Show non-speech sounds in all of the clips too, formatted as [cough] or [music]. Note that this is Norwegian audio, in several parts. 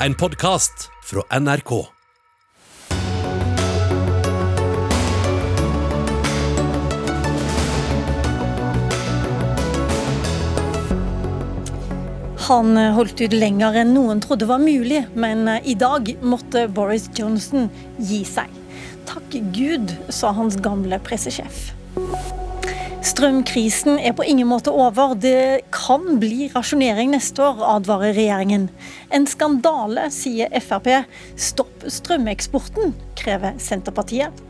En podkast fra NRK. Han holdt ut lenger enn noen trodde var mulig, men i dag måtte Boris Johnson gi seg. Takk Gud, sa hans gamle pressesjef. Strømkrisen er på ingen måte over. Det kan bli rasjonering neste år, advarer regjeringen. En skandale, sier Frp. Stopp strømeksporten, krever Senterpartiet.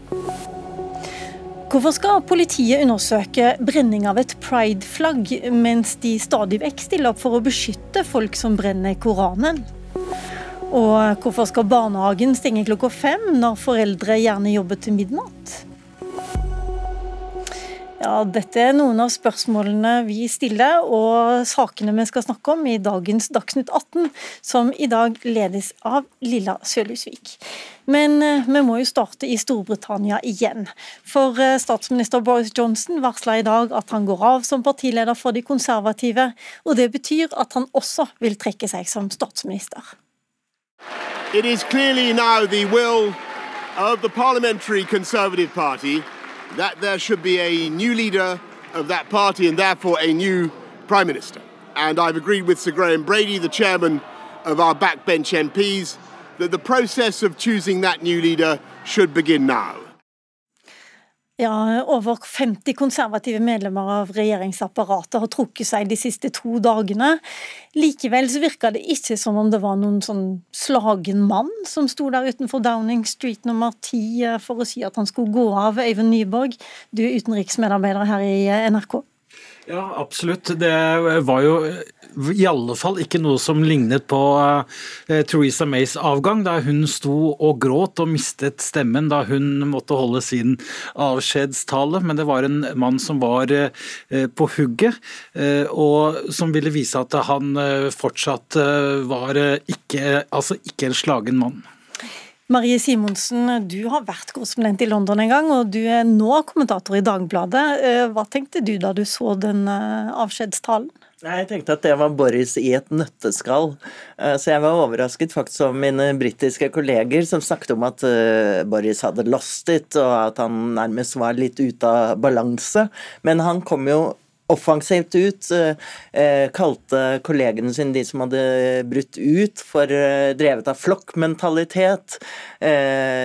Hvorfor skal politiet undersøke brenning av et prideflagg, mens de stadig vekk stiller opp for å beskytte folk som brenner Koranen? Og hvorfor skal barnehagen stenge klokka fem når foreldre gjerne jobber til midnatt? Ja, Dette er noen av spørsmålene vi stiller, og sakene vi skal snakke om i dagens Dagsnytt 18, som i dag ledes av Lilla Sølhusvik. Men eh, vi må jo starte i Storbritannia igjen. For eh, statsminister Boris Johnson varsla i dag at han går av som partileder for de konservative, og det betyr at han også vil trekke seg som statsminister. It is clearly now the will of the Parliamentary that there should be a new leader of that party and therefore a new Prime Minister. And I've agreed with Sir Graham Brady, the chairman of our backbench MPs, that the process of choosing that new leader should begin now. Ja, Over 50 konservative medlemmer av regjeringsapparatet har trukket seg de siste to dagene. Likevel så virka det ikke som om det var noen sånn slagen mann som sto der utenfor Downing Street nummer 10 eh, for å si at han skulle gå av. Eivind Nyborg, du er utenriksmedarbeider her i eh, NRK. Ja, absolutt. Det var jo i alle fall ikke noe som lignet på uh, Theresa Mays avgang, da hun sto og gråt og mistet stemmen da hun måtte holde sin avskjedstale. Men det var en mann som var uh, på hugget, uh, og som ville vise at han fortsatt var ikke, altså ikke en slagen mann. Marie Simonsen, du har vært korrespondent i London en gang, og du er nå kommentator i Dagbladet. Eh, hva tenkte du da du så den eh, avskjedstalen? Jeg tenkte at det var Boris i et nøtteskall. Eh, så jeg var overrasket faktisk over mine britiske kolleger som snakket om at Boris hadde lost it, og at han nærmest var litt ute av balanse. Men han kom jo offensivt ut. Eh, eh, kalte kollegene sine, de som hadde brutt ut, for eh, drevet av flokkmentalitet.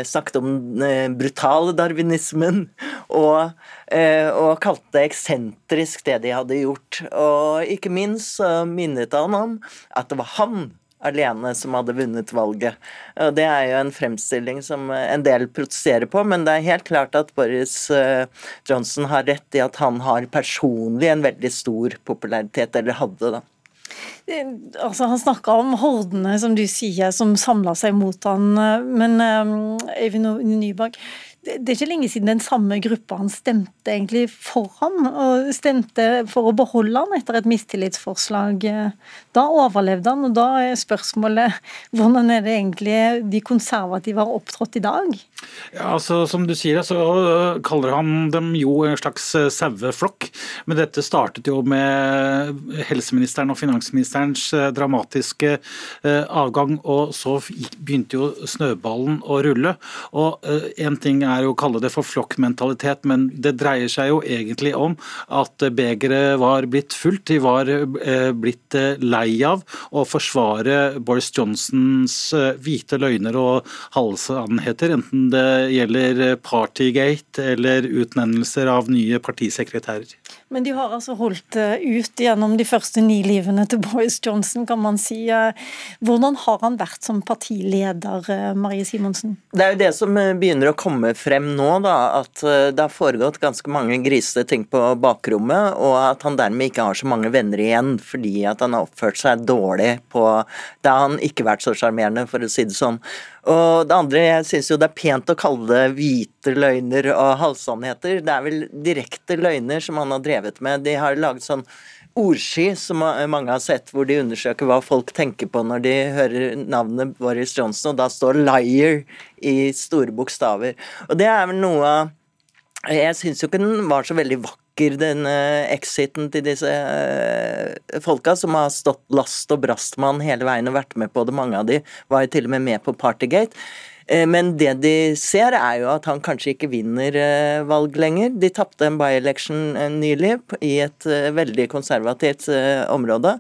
snakket om den brutale darwinismen. [laughs] Og, og kalte det eksentrisk, det de hadde gjort. Og ikke minst minnet han om at det var han alene som hadde vunnet valget. Og Det er jo en fremstilling som en del protesterer på, men det er helt klart at Boris eh, Johnson har rett i at han har personlig en veldig stor popularitet, eller hadde, da. Eh, altså, han snakka om hordene, som du sier, som samla seg mot han, eh, men Øyvind Nyberg, det er ikke lenge siden den samme gruppa han stemte egentlig for ham, og stemte for å beholde han etter et mistillitsforslag. Da overlevde han, og da er spørsmålet hvordan er det egentlig de konservative har opptrådt i dag? Ja, altså Som du sier, så kaller han dem jo en slags saueflokk. Men dette startet jo med helseministeren og finansministerens dramatiske eh, avgang, og så begynte jo snøballen å rulle. Og én ting er jo å kalle det for flokkmentalitet, men det dreier seg jo egentlig om at begeret var blitt fullt. De var eh, blitt eh, lei av å forsvare Boris Johnsons eh, hvite løgner og halvsannheter, enten det gjelder Partygate eller utnevnelser av nye partisekretærer. Men de har altså holdt ut gjennom de første ni livene til Boris Johnson, kan man si. Hvordan har han vært som partileder, Marie Simonsen? Det er jo det som begynner å komme frem nå da, at eh, det har foregått ganske mange grisete ting på bakrommet, og at han dermed ikke har så mange venner igjen fordi at han har oppført seg dårlig på Da har han ikke vært så sjarmerende, for å si det sånn. Og det andre, jeg syns jo det er pent å kalle det hvite løgner og halvsannheter. Det er vel direkte løgner som han har drevet med. De har laget sånn ordski som mange har sett, hvor de undersøker hva folk tenker på når de hører navnet Boris Johnson, og da står 'liar' i store bokstaver. Og det er vel noe av jeg syns jo ikke den var så veldig vakker dekker den exiten til disse uh, folka, som har stått last og brast med han hele veien og vært med på det. Mange av de var jo til og med med på Partygate. Eh, men det de ser, er jo at han kanskje ikke vinner eh, valg lenger. De tapte en by-election eh, nylig i et veldig konservativt område.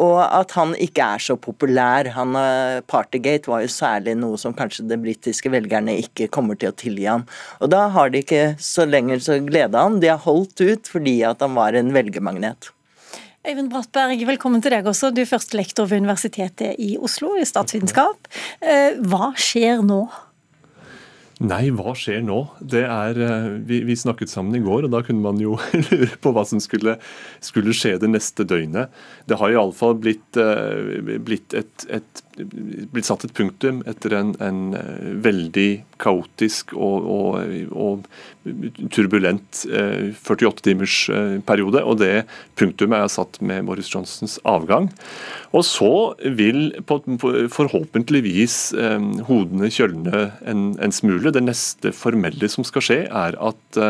Og at han ikke er så populær. Han, Partygate var jo særlig noe som kanskje de britiske velgerne ikke kommer til å tilgi ham. Og da har de ikke så lenger så glede av ham. De har holdt ut fordi at han var en velgermagnet. Øyvind Brattberg, velkommen til deg også. Du er førstelektor ved Universitetet i Oslo i statsvitenskap. Eh, hva skjer nå? Nei, hva skjer nå? Er, eh, vi, vi, snakket sammen i går, og da kunne man jo [laughs] lure på hva som skulle, skulle skje det neste døgnet. Det har iallfall blitt, eh, blitt, blitt satt et punktum etter en, en veldig kaotisk og, og, og turbulent 48-timers periode. Og det punktumet er satt med Boris Johnsons avgang. Og så vil forhåpentligvis hodene kjølne en, en smule. Det neste formelle som skal skje, er at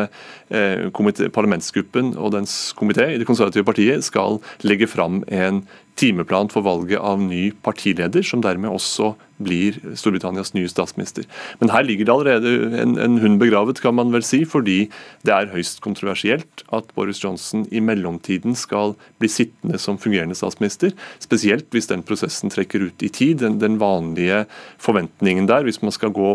eh, parlamentsgruppen og dens komité i Det konservative partiet skal legge fram en timeplan for valget av ny partileder, som dermed også blir Storbritannias nye statsminister. Men her ligger det allerede en, en, hund begravet, kan man vel si, fordi det er høyst kontroversielt at Boris Johnson i mellomtiden skal bli sittende som fungerende statsminister. Spesielt hvis den prosessen trekker ut i tid. Den, den vanlige forventningen der, hvis man skal gå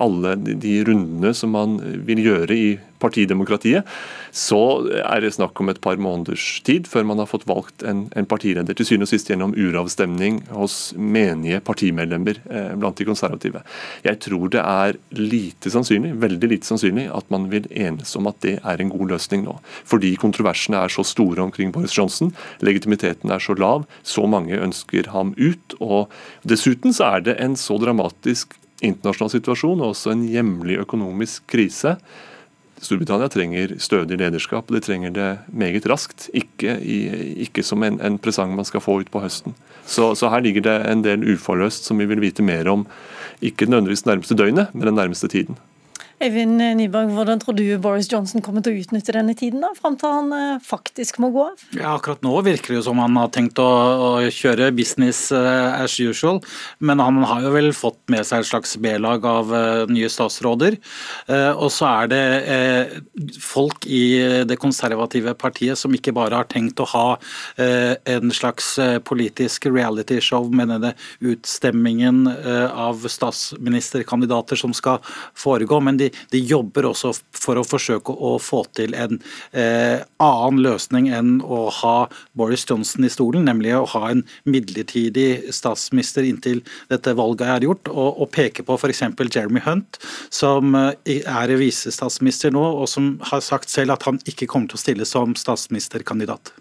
alle de rundene som man vil gjøre i partidemokratiet, så er det snakk om et par måneders tid før man har fått valgt en, en partileder. Til syvende og sist gjennom uravstemning hos menige partimedlemmer eh, blant de konservative. Jeg tror det er lite sannsynlig, veldig lite sannsynlig at man vil enes om at det er en god løsning nå. Fordi kontroversene er så store omkring Boris Johnson, legitimiteten er så lav, så mange ønsker ham ut. og Dessuten så er det en så dramatisk internasjonal situasjon og også en hjemlig økonomisk krise Storbritannia trenger stødig lederskap, og de trenger det meget raskt. Ikke, i, ikke som en, en, presang man skal få ut på høsten. Så, så, her ligger det en del uforløst som vi vil vite mer om, ikke nødvendigvis nærmeste døgnet, men den nærmeste tiden. Eivind Nyborg, hvordan tror du Boris Johnson kommer til å utnytte denne tiden, da, fram til han eh, faktisk må gå av? Ja, Akkurat nå virker det jo som han har tenkt å, å kjøre business uh, as usual, men han har jo vel fått med seg et slags B-lag av uh, nye statsråder. Og så er det folk i det konservative partiet som ikke bare har tenkt å ha en slags politisk realityshow med denne utstemmingen av statsministerkandidater som skal foregå, men de de, jobber også for å forsøke å få til en eh, annen løsning enn å ha Boris Johnson i stolen, nemlig å ha en midlertidig statsminister inntil dette valget er gjort, og, og peke på f.eks. Jeremy Hunt, som eh, er visestatsminister nå, og som har sagt selv at han ikke kommer til å stille som statsministerkandidat.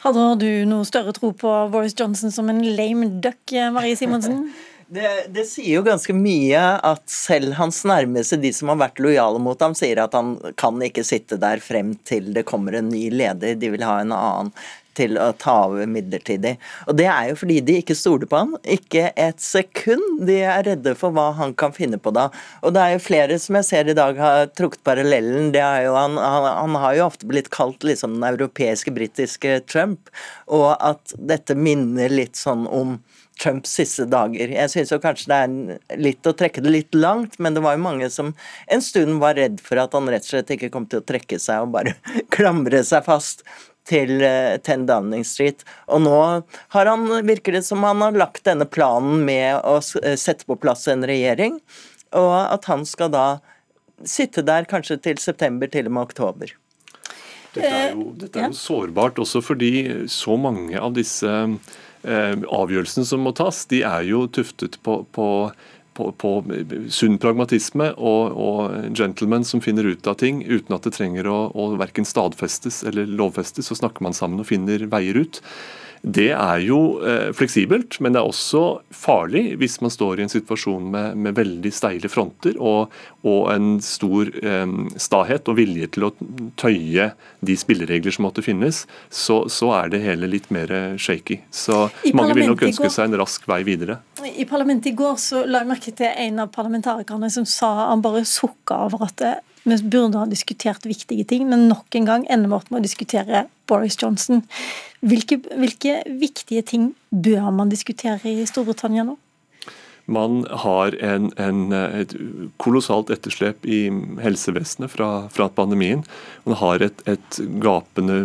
Hadde du noe større tro på Boris Johnson som en lame duck, Marie Simonsen? [laughs] Det, det, sier jo ganske mye at selv hans nærmeste, de som har vært lojale mot ham, sier at han kan ikke sitte der frem til det kommer en ny leder. De vil ha en annen til å ta over midlertidig. Og det er jo fordi de ikke stoler på han. Ikke et sekund. De er redde for hva han kan finne på da. Og det er jo flere som jeg ser i dag har trukket parallellen. Det er jo, han, han, han har jo ofte blitt kalt liksom den europeiske, britiske Trump, og at dette minner litt sånn om Trumps siste dager. Jeg syns kanskje det er litt å trekke det litt langt, men det var jo mange som en stund var redd for at han rett og slett ikke kom til å trekke seg og bare [laughs] klamre seg fast til 10 eh, Downing Street. Og nå har han, virker det som han har lagt denne planen med å eh, sette på plass en regjering, og at han skal da sitte der kanskje til september, til og med oktober. Dette er jo, dette er jo sårbart også fordi så mange av disse Eh, avgjørelsene som må tas, de er jo tuftet på, på, på, på sunn pragmatisme og, og, gentlemen som finner ut av ting uten at det trenger å, å verken stadfestes eller lovfestes. Så snakker man sammen og finner veier ut. Det er jo eh, fleksibelt, men det er også farlig hvis man står i en situasjon med, med veldig steile fronter og, og en stor eh, stahet og vilje til å tøye de spilleregler som måtte finnes, så, så er det hele litt mer shaky. Så mange vil nok ønske seg en rask vei videre. I parlamentet i går så la jeg merke til en av parlamentarikerne som sa han bare sukka over at det Vi burde ha diskutert viktige ting, men nok en gang ender vi opp med å diskutere Boris Johnson. Hvilke, hvilke viktige ting bør man diskutere i Storbritannia nå? Man har en, en, et kolossalt etterslep i helsevesenet fra, fra pandemien. Man har et, et, gapende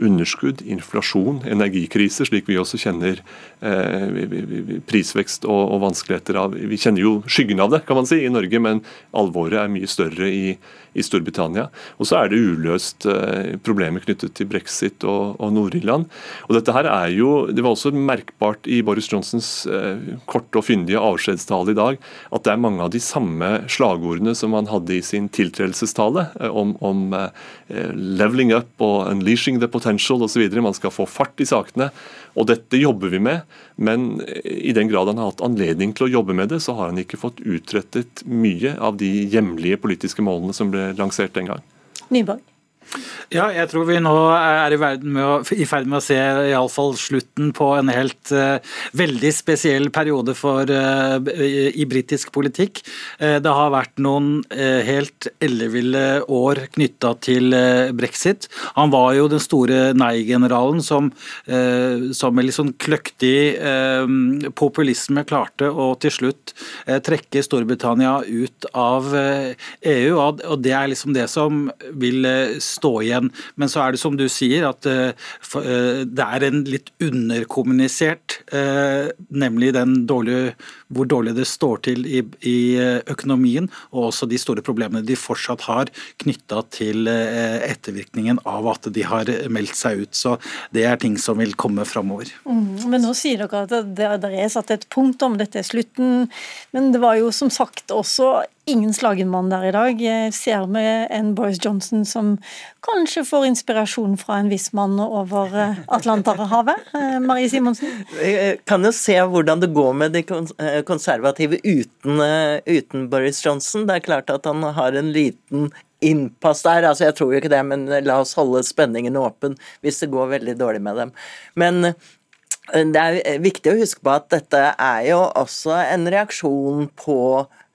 underskudd, inflasjon, energikrise, slik vi også kjenner eh, prisvekst og, og, vanskeligheter av. Vi kjenner jo skyggen av det, kan man si, i Norge, men alvoret er mye større i, i Storbritannia. Og så er det uløst eh, problemer knyttet til brexit og, og Nord-Irland. Og dette her er jo, Det var også merkbart i Boris Johnsons eh, korte og fyndige avskjedstale i dag at det er mange av de samme slagordene som han hadde i sin tiltredelsestale om, om, uh, leveling up og unleashing the potential osv. Man skal få fart i sakene. Og dette jobber vi med, men i den grad han har hatt anledning til å jobbe med det, så har han ikke fått utrettet mye av de hjemlige politiske målene som ble lansert den gang. Nyborg. Ja, jeg tror vi nå er i, å, i ferd med å se iallfall slutten på en helt uh, veldig spesiell periode for, uh, i britisk politikk. Uh, det har vært noen helt elleville år knytta til brexit. Han var jo den store nei-generalen som, som med litt sånn kløktig populisme klarte å til slutt trekke Storbritannia ut av EU. Og det er liksom det som vil stå igjen. Men så er det som du sier, at eh, eh, det er en litt underkommunisert, eh, nemlig den dårlige, hvor dårlig det står til i, i økonomien, og også de store problemene de fortsatt har knytta til ettervirkningen av at de har meldt seg ut. Så det er ting som vil komme framover. Mm, men nå sier dere at det, det er satt et punkt om dette er slutten. Men det var jo som sagt også ingen slagen mann der i dag. Jeg ser med en Boris Johnson som kanskje får inspirasjon fra en viss mann over eh, Atlanterhavet. Eh, Marie Simonsen? Jeg kan jo se hvordan det går med de eh, konservative uten, uten Boris Johnson. Det er klart at han har en liten innpass der. Altså, jeg tror jo ikke det, men la oss holde spenningen åpen hvis det går veldig dårlig med dem. Men det er viktig å huske på at dette er jo også en reaksjon på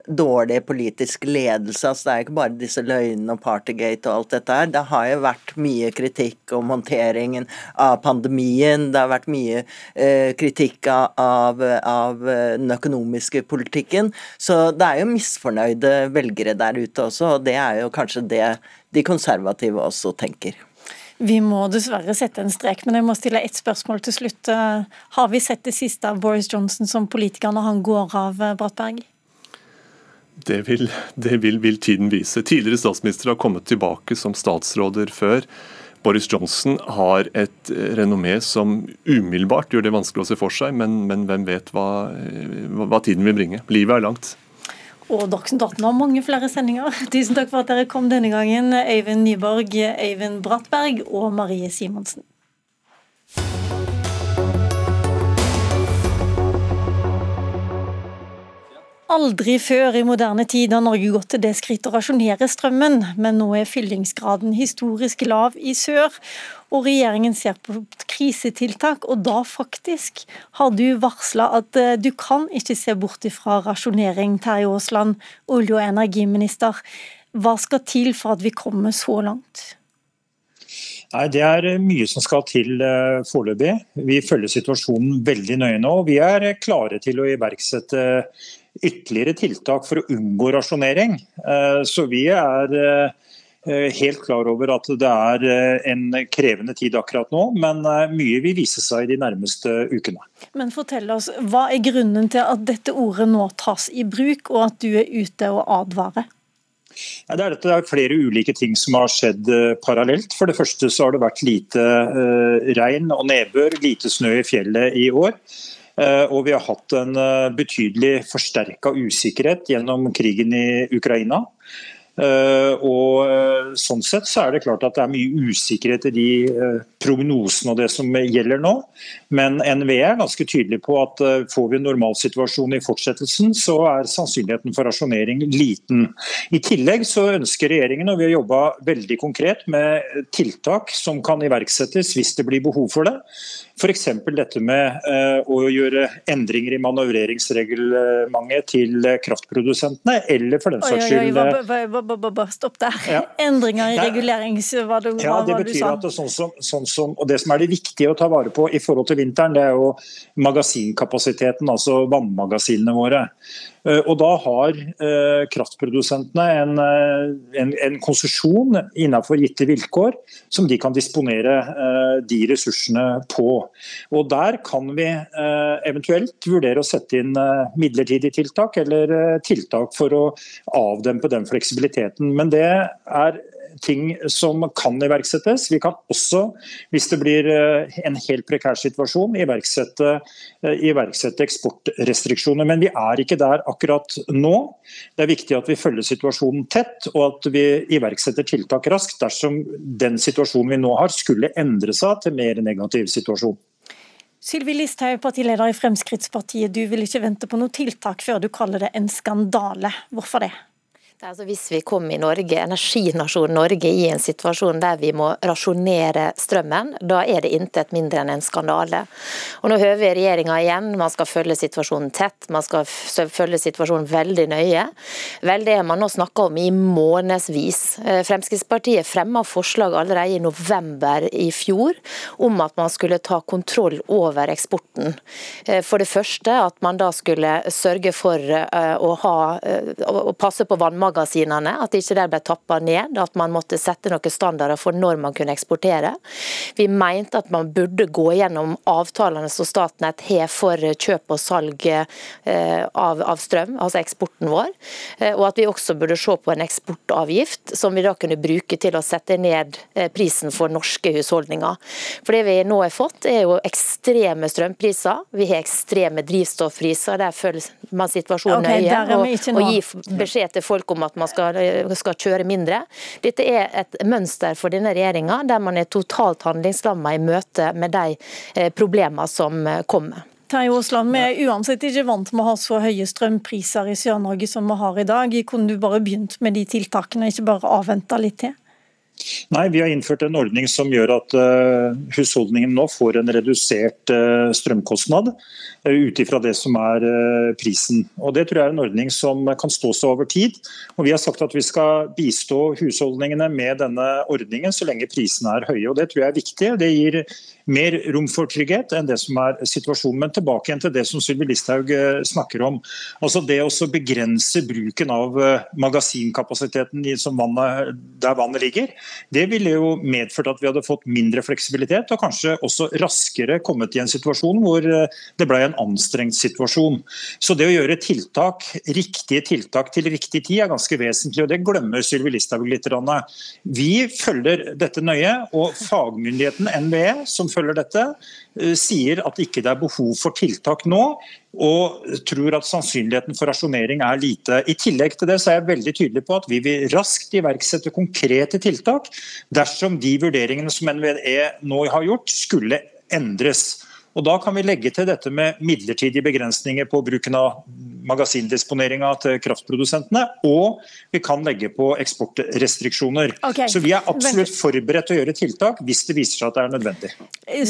dårlig politisk ledelse. altså Det er ikke bare disse løgnene og Partygate og alt dette her. Det har jo vært mye kritikk om håndteringen av pandemien. Det har vært mye eh, kritikk av, av, den økonomiske politikken. Så det er jo misfornøyde velgere der ute også, og det er jo kanskje det de konservative også tenker. Vi må dessverre sette en strek, men jeg må stille ett spørsmål til slutt. Har vi sett det siste av Boris Johnson som politiker når han går av, Brattberg? Det, vil, det vil, vil, tiden vise. Tidligere statsministre har kommet tilbake som statsråder før. Boris Johnson har et eh, renommé som umiddelbart gjør det vanskelig å se for seg, men, men hvem vet hva, eh, hva, tiden vil bringe. Livet er langt. Og Dagsnytt 18 har mange flere sendinger. [laughs] Tusen takk for at dere kom denne gangen, Øyvind Nyborg, Øyvind Brattberg og Marie Simonsen. Aldri før i moderne tid har Norge gått til det skritt å rasjonere strømmen, men nå er fyllingsgraden historisk lav i sør, og regjeringen ser på krisetiltak. Og da faktisk har du varsla at eh, du kan ikke se bort ifra rasjonering, Terje Aasland, olje- og energiminister. Hva skal til for at vi kommer så langt? Nei, Det er mye som skal til uh, foreløpig. Vi følger situasjonen veldig nøye nå. Vi er klare til å iverksette ytterligere tiltak for å unngå rasjonering. Eh, så vi er eh, helt klar over at det er eh, en krevende tid akkurat nå, men mye vil vise seg i de nærmeste ukene. Men fortell oss, Hva er grunnen til at dette ordet nå tas i bruk, og at du er ute og advarer? Ja, det, er det er flere ulike ting som har skjedd parallelt. For det første så har det vært lite regn og nedbør, lite snø i fjellet i år. Eh, og vi har hatt en eh, betydelig forsterka usikkerhet gjennom krigen i Ukraina. Eh, og eh, Sånn sett så er det klart at det er mye usikkerhet i de eh, prognosene og det som gjelder nå. Men NVE er ganske tydelig på at får vi en normalsituasjon i fortsettelsen, så er sannsynligheten for rasjonering liten. I tillegg så ønsker regjeringen, og vi har jobba veldig konkret med tiltak som kan iverksettes hvis det blir behov for det. F.eks. dette med å gjøre endringer i manøvreringsreglementet til kraftprodusentene, eller for den saks skyld Stopp der. Ja. [laughs] Endringer i regulerings... Hva, du, Ja, hva det var du betyr sa? at det, sånn som, sånn som, og det som er det viktige å ta vare på i forhold til vinteren, det er jo magasinkapasiteten, altså vannmagasinene våre. Eh, Og da har eh, kraftprodusentene en, eh, en, en konsesjon innenfor gitte vilkår som de kan disponere de ressursene på. Og Der kan vi eventuelt vurdere å sette inn midlertidige tiltak eller tiltak for å avdempe den fleksibiliteten. Men det er ting som kan iverksettes. Vi kan også, hvis det blir eh, en helt prekær situasjon, iverksette, eh, iverksette eksportrestriksjoner. Men vi er ikke der akkurat nå. Det er viktig at vi følger situasjonen tett, og at vi iverksetter tiltak raskt dersom den situasjonen vi nå har skulle endre seg til mer negativ situasjon. Sylvi Listhaug, partileder i Fremskrittspartiet. Du vil ikke vente på noe tiltak før du kaller det en skandale. Hvorfor det? Er Altså hvis vi kommer i Norge, energinasjonen Norge i en situasjon der vi må rasjonere strømmen, da er det intet mindre enn en skandale. Og Nå hører vi regjeringa igjen, man skal følge situasjonen tett, man skal følge situasjonen veldig nøye. Vel, det har man nå snakka om i månedsvis. Eh, Fremskrittspartiet fremma forslag allerede i november i fjor om at man skulle ta kontroll over eksporten. Eh, For det første at man da skulle sørge for eh, å, ha, passe på vannmagasinene, at ikke de ble tappa ned. At man måtte sette noen standarder for når man kunne eksportere. Vi mente at man burde gå gjennom avtalene som Statnett har for kjøp og salg eh, av, av strøm, altså eksporten vår. Eh, Og at vi også burde se på en eksportavgift som vi da kunne bruke til å sette ned eh, prisen for norske husholdninger. For det vi nå har fått er jo ekstreme strømpriser, vi har ekstreme drivstoffpriser. Der følger man situasjonen okay, nøye og, og gir gi beskjed til folk om at man skal, eh, skal kjøre mindre. Dette er et mønster for denne regjeringa, der man er totalt handlingslamma i møte med de eh, problemene som eh, kommer. Terje Aasland, vi er uansett ikke vant med å ha så høye strømpriser i Sør-Norge som vi har i dag. Kunne du bare begynt med de tiltakene, ikke bare avventa litt til? Nei, Vi har innført en ordning som gjør at uh, husholdningen nå får en redusert eh, strømkostnad uh, ut ifra det som er eh, prisen. Og Det tror jeg er en ordning som kan stå seg over tid. Og Vi har sagt at vi skal bistå husholdningene med denne ordningen så lenge prisene er høye. og Det tror jeg er viktig. Det gir mer rom for trygghet enn det som er situasjonen. Men tilbake igjen til det som Sylvi Listhaug eh, snakker om. Altså Det å begrense bruken av eh, magasinkapasiteten vannet, der vannet ligger, det ville jo medført at vi hadde fått mindre fleksibilitet og kanskje også raskere kommet i en situasjon hvor eh, det ble en anstrengt situasjon. Så det å gjøre tiltak, riktige tiltak til riktig tid er ganske vesentlig, og det glemmer Sylvi Listhaug litt. Vi følger dette nøye, og fagmyndigheten NVE, som følger dette, eh, sier at ikke det er behov for tiltak nå, og tror at sannsynligheten for rasjonering er lite. I tillegg til det så er jeg veldig tydelig på at vi vil raskt iverksette konkrete tiltak dersom de vurderingene som NVE nå har gjort, skulle endres. Og Da kan vi legge til dette med midlertidige begrensninger på bruken av magasindisponeringa til kraftprodusentene, og vi kan legge på eksportrestriksjoner. Okay. Så vi er absolutt forberedt til å gjøre tiltak hvis det viser seg at det er nødvendig.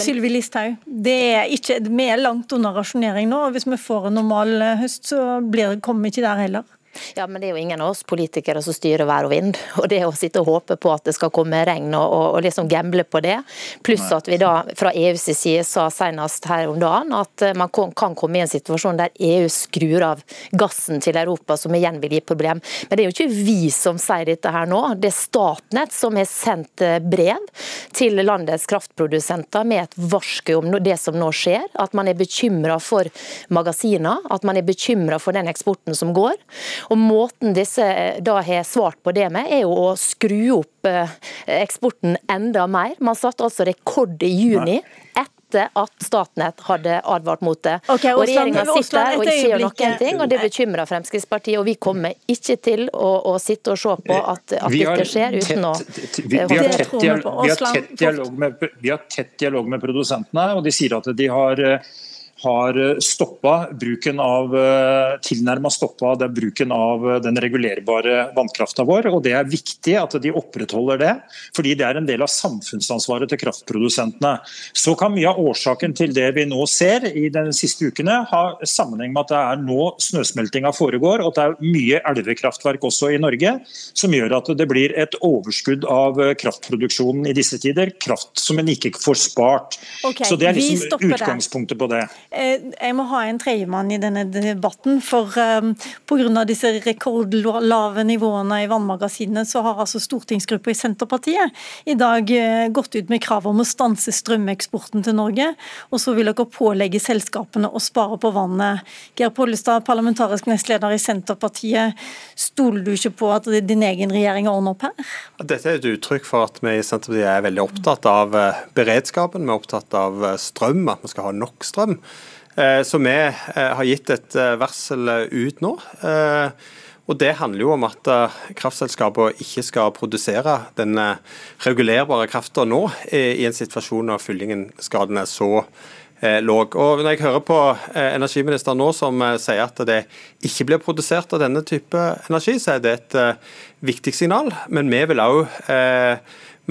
Sylvi Listhaug, det er ikke, vi er langt unna rasjonering nå. og Hvis vi får en normal eh, høst, så blir, kommer vi ikke der heller. Ja, men det er jo ingen av oss politikere som styrer vær og vind. Og det å sitte og håpe på at det skal komme regn og, og, og liksom gamble på det, pluss at vi da fra EUs side sa senest her om dagen at eh, man kan komme i en situasjon der EU skrur av gassen til Europa, som igjen vil gi problem. Men det er jo ikke vi som sier dette her nå. Det er Statnett som har sendt eh, brev til landets kraftprodusenter med et varsku om det som nå skjer. At man er bekymra for magasiner, at man er bekymra for den eksporten som går. Og Måten disse eh, da har svart på det med, er jo å skru opp eh, eksporten enda mer. Man satte altså rekord i juni. etter at Statnett hadde advart mot det. Okay, og Regjeringa sitter der og ikke gjør noen ting, og det bekymrer Fremskrittspartiet. Og vi kommer ikke til å, å sitte og se på at, at dette skjer uten å har tett dialog, med, vi har tett dialog med produsentene, og de sier at de har, eh, har stoppa bruken av tilnærma stoppa bruken av den regulerbare vannkrafta vår. og Det er viktig at de opprettholder det, fordi det er en del av samfunnsansvaret til kraftprodusentene. Så kan mye av årsaken til det vi nå ser i de siste ukene, ha sammenheng med at det er nå snøsmeltinga foregår, og at det er mye elvekraftverk også i Norge, som gjør at det blir et overskudd av kraftproduksjonen i disse tider. Kraft som en ikke får spart. Okay, Så Det er liksom utgangspunktet på det. Eh, jeg må ha en tredjemann i denne debatten. for eh, Pga. disse rekordlave nivåene i vannmagasinene, så har altså stortingsgruppa i Senterpartiet i dag eh, gått ut med krav om å stanse strømeksporten til Norge. Og så vil dere pålegge selskapene å spare på vannet. Geir Pollestad, parlamentarisk nestleder i Senterpartiet. Stoler du ikke på at din egen regjering ordner opp her? Dette er et uttrykk for at vi i Senterpartiet er veldig opptatt av beredskapen. Vi er opptatt av strøm, at vi skal ha nok strøm. Så vi har gitt et varsel ut nå. Og Det handler jo om at eh, kraftselskapene ikke skal produsere den eh, regulerbare krafta nå, i en situasjon når fyllingen-skaden er så eh, låg. Og Når jeg hører på energiministeren nå som sier at det ikke blir produsert av denne type energi, så er det et viktig signal. Men vi vil òg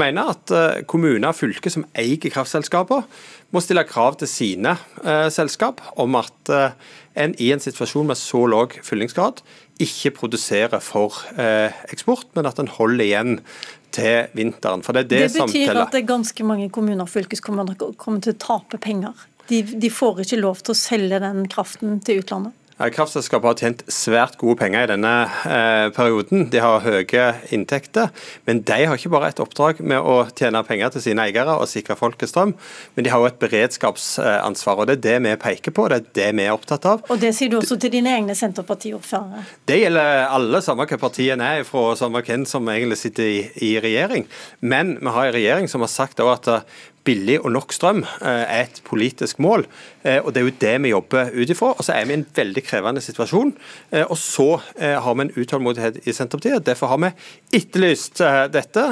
mene at kommuner og fylker som eier kraftselskaper, må stille krav til sine selskap om at en i en situasjon med så lav fyllingsgrad ikke produserer for eh, eksport, men at en holder igjen til vinteren. For Det er det, det som betyr at det er ganske mange kommuner og fylkeskommuner kommer til å tape penger. De, de får ikke lov til å selge den kraften til utlandet. Kraftselskapet har tjent svært gode penger i denne eh, perioden. De har høye inntekter. Men de har ikke bare et oppdrag med å tjene penger til sine eiere og sikre folket strøm, men de har også et beredskapsansvar. og Det er det vi peker på, det er det vi er opptatt av. Og Det sier du også til dine egne Senterpartiordførere? Det gjelder alle, samme hva partiene er fra, samme hvem som egentlig sitter i, i regjering. Men vi har en regjering som har sagt at billig og nok strøm eh, er et politisk mål. Eh, og Det er jo det vi jobber ut ifra. Og så er vi i en veldig krevende situasjon. Eh, og så har vi en utålmodighet i Senterpartiet. Derfor har vi etterlyst dette.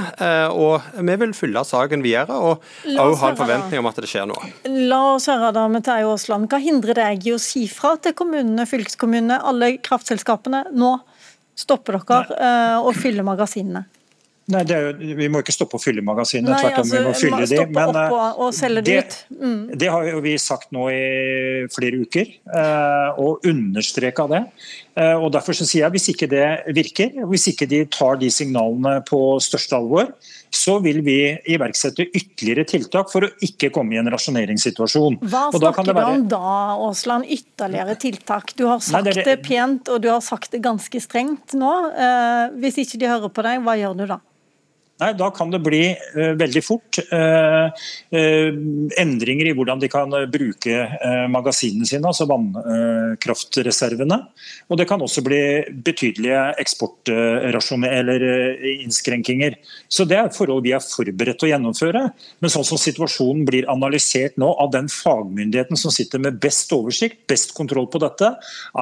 Og vi vil følge saken videre og også ha en forventning om at det skjer noe. La oss høre da, Mette Aasland. Hva hindrer deg i å si fra til kommunene, fylkeskommunene, alle kraftselskapene? Nå stopper dere å fylle magasinene. Nei, jo, Vi må ikke stoppe å fylle magasinene, tvert om altså, vi må fylle de. Men opp og, og det, ut. Mm. det har jo vi sagt nå i flere uker, eh, og understreka det. Eh, og Derfor så sier jeg hvis ikke det virker, hvis ikke de tar de signalene på største alvor, så vil vi iverksette ytterligere tiltak for å ikke komme i en rasjoneringssituasjon. Hva snakker du om da, Aasland? Ytterligere tiltak? Du har sagt Nei, det, er... det pent og du har sagt det ganske strengt nå. Eh, hvis ikke de hører på deg, hva gjør du da? Nei, Da kan det bli uh, veldig fort uh, uh, endringer i hvordan de kan bruke magasinene sine, altså vannkraftreservene. Og det kan også bli betydelige eksportinnskrenkinger. Så Det er forhold vi er forberedt til å gjennomføre. Men sånn som situasjonen blir analysert nå av den fagmyndigheten som sitter med best oversikt, best kontroll på dette,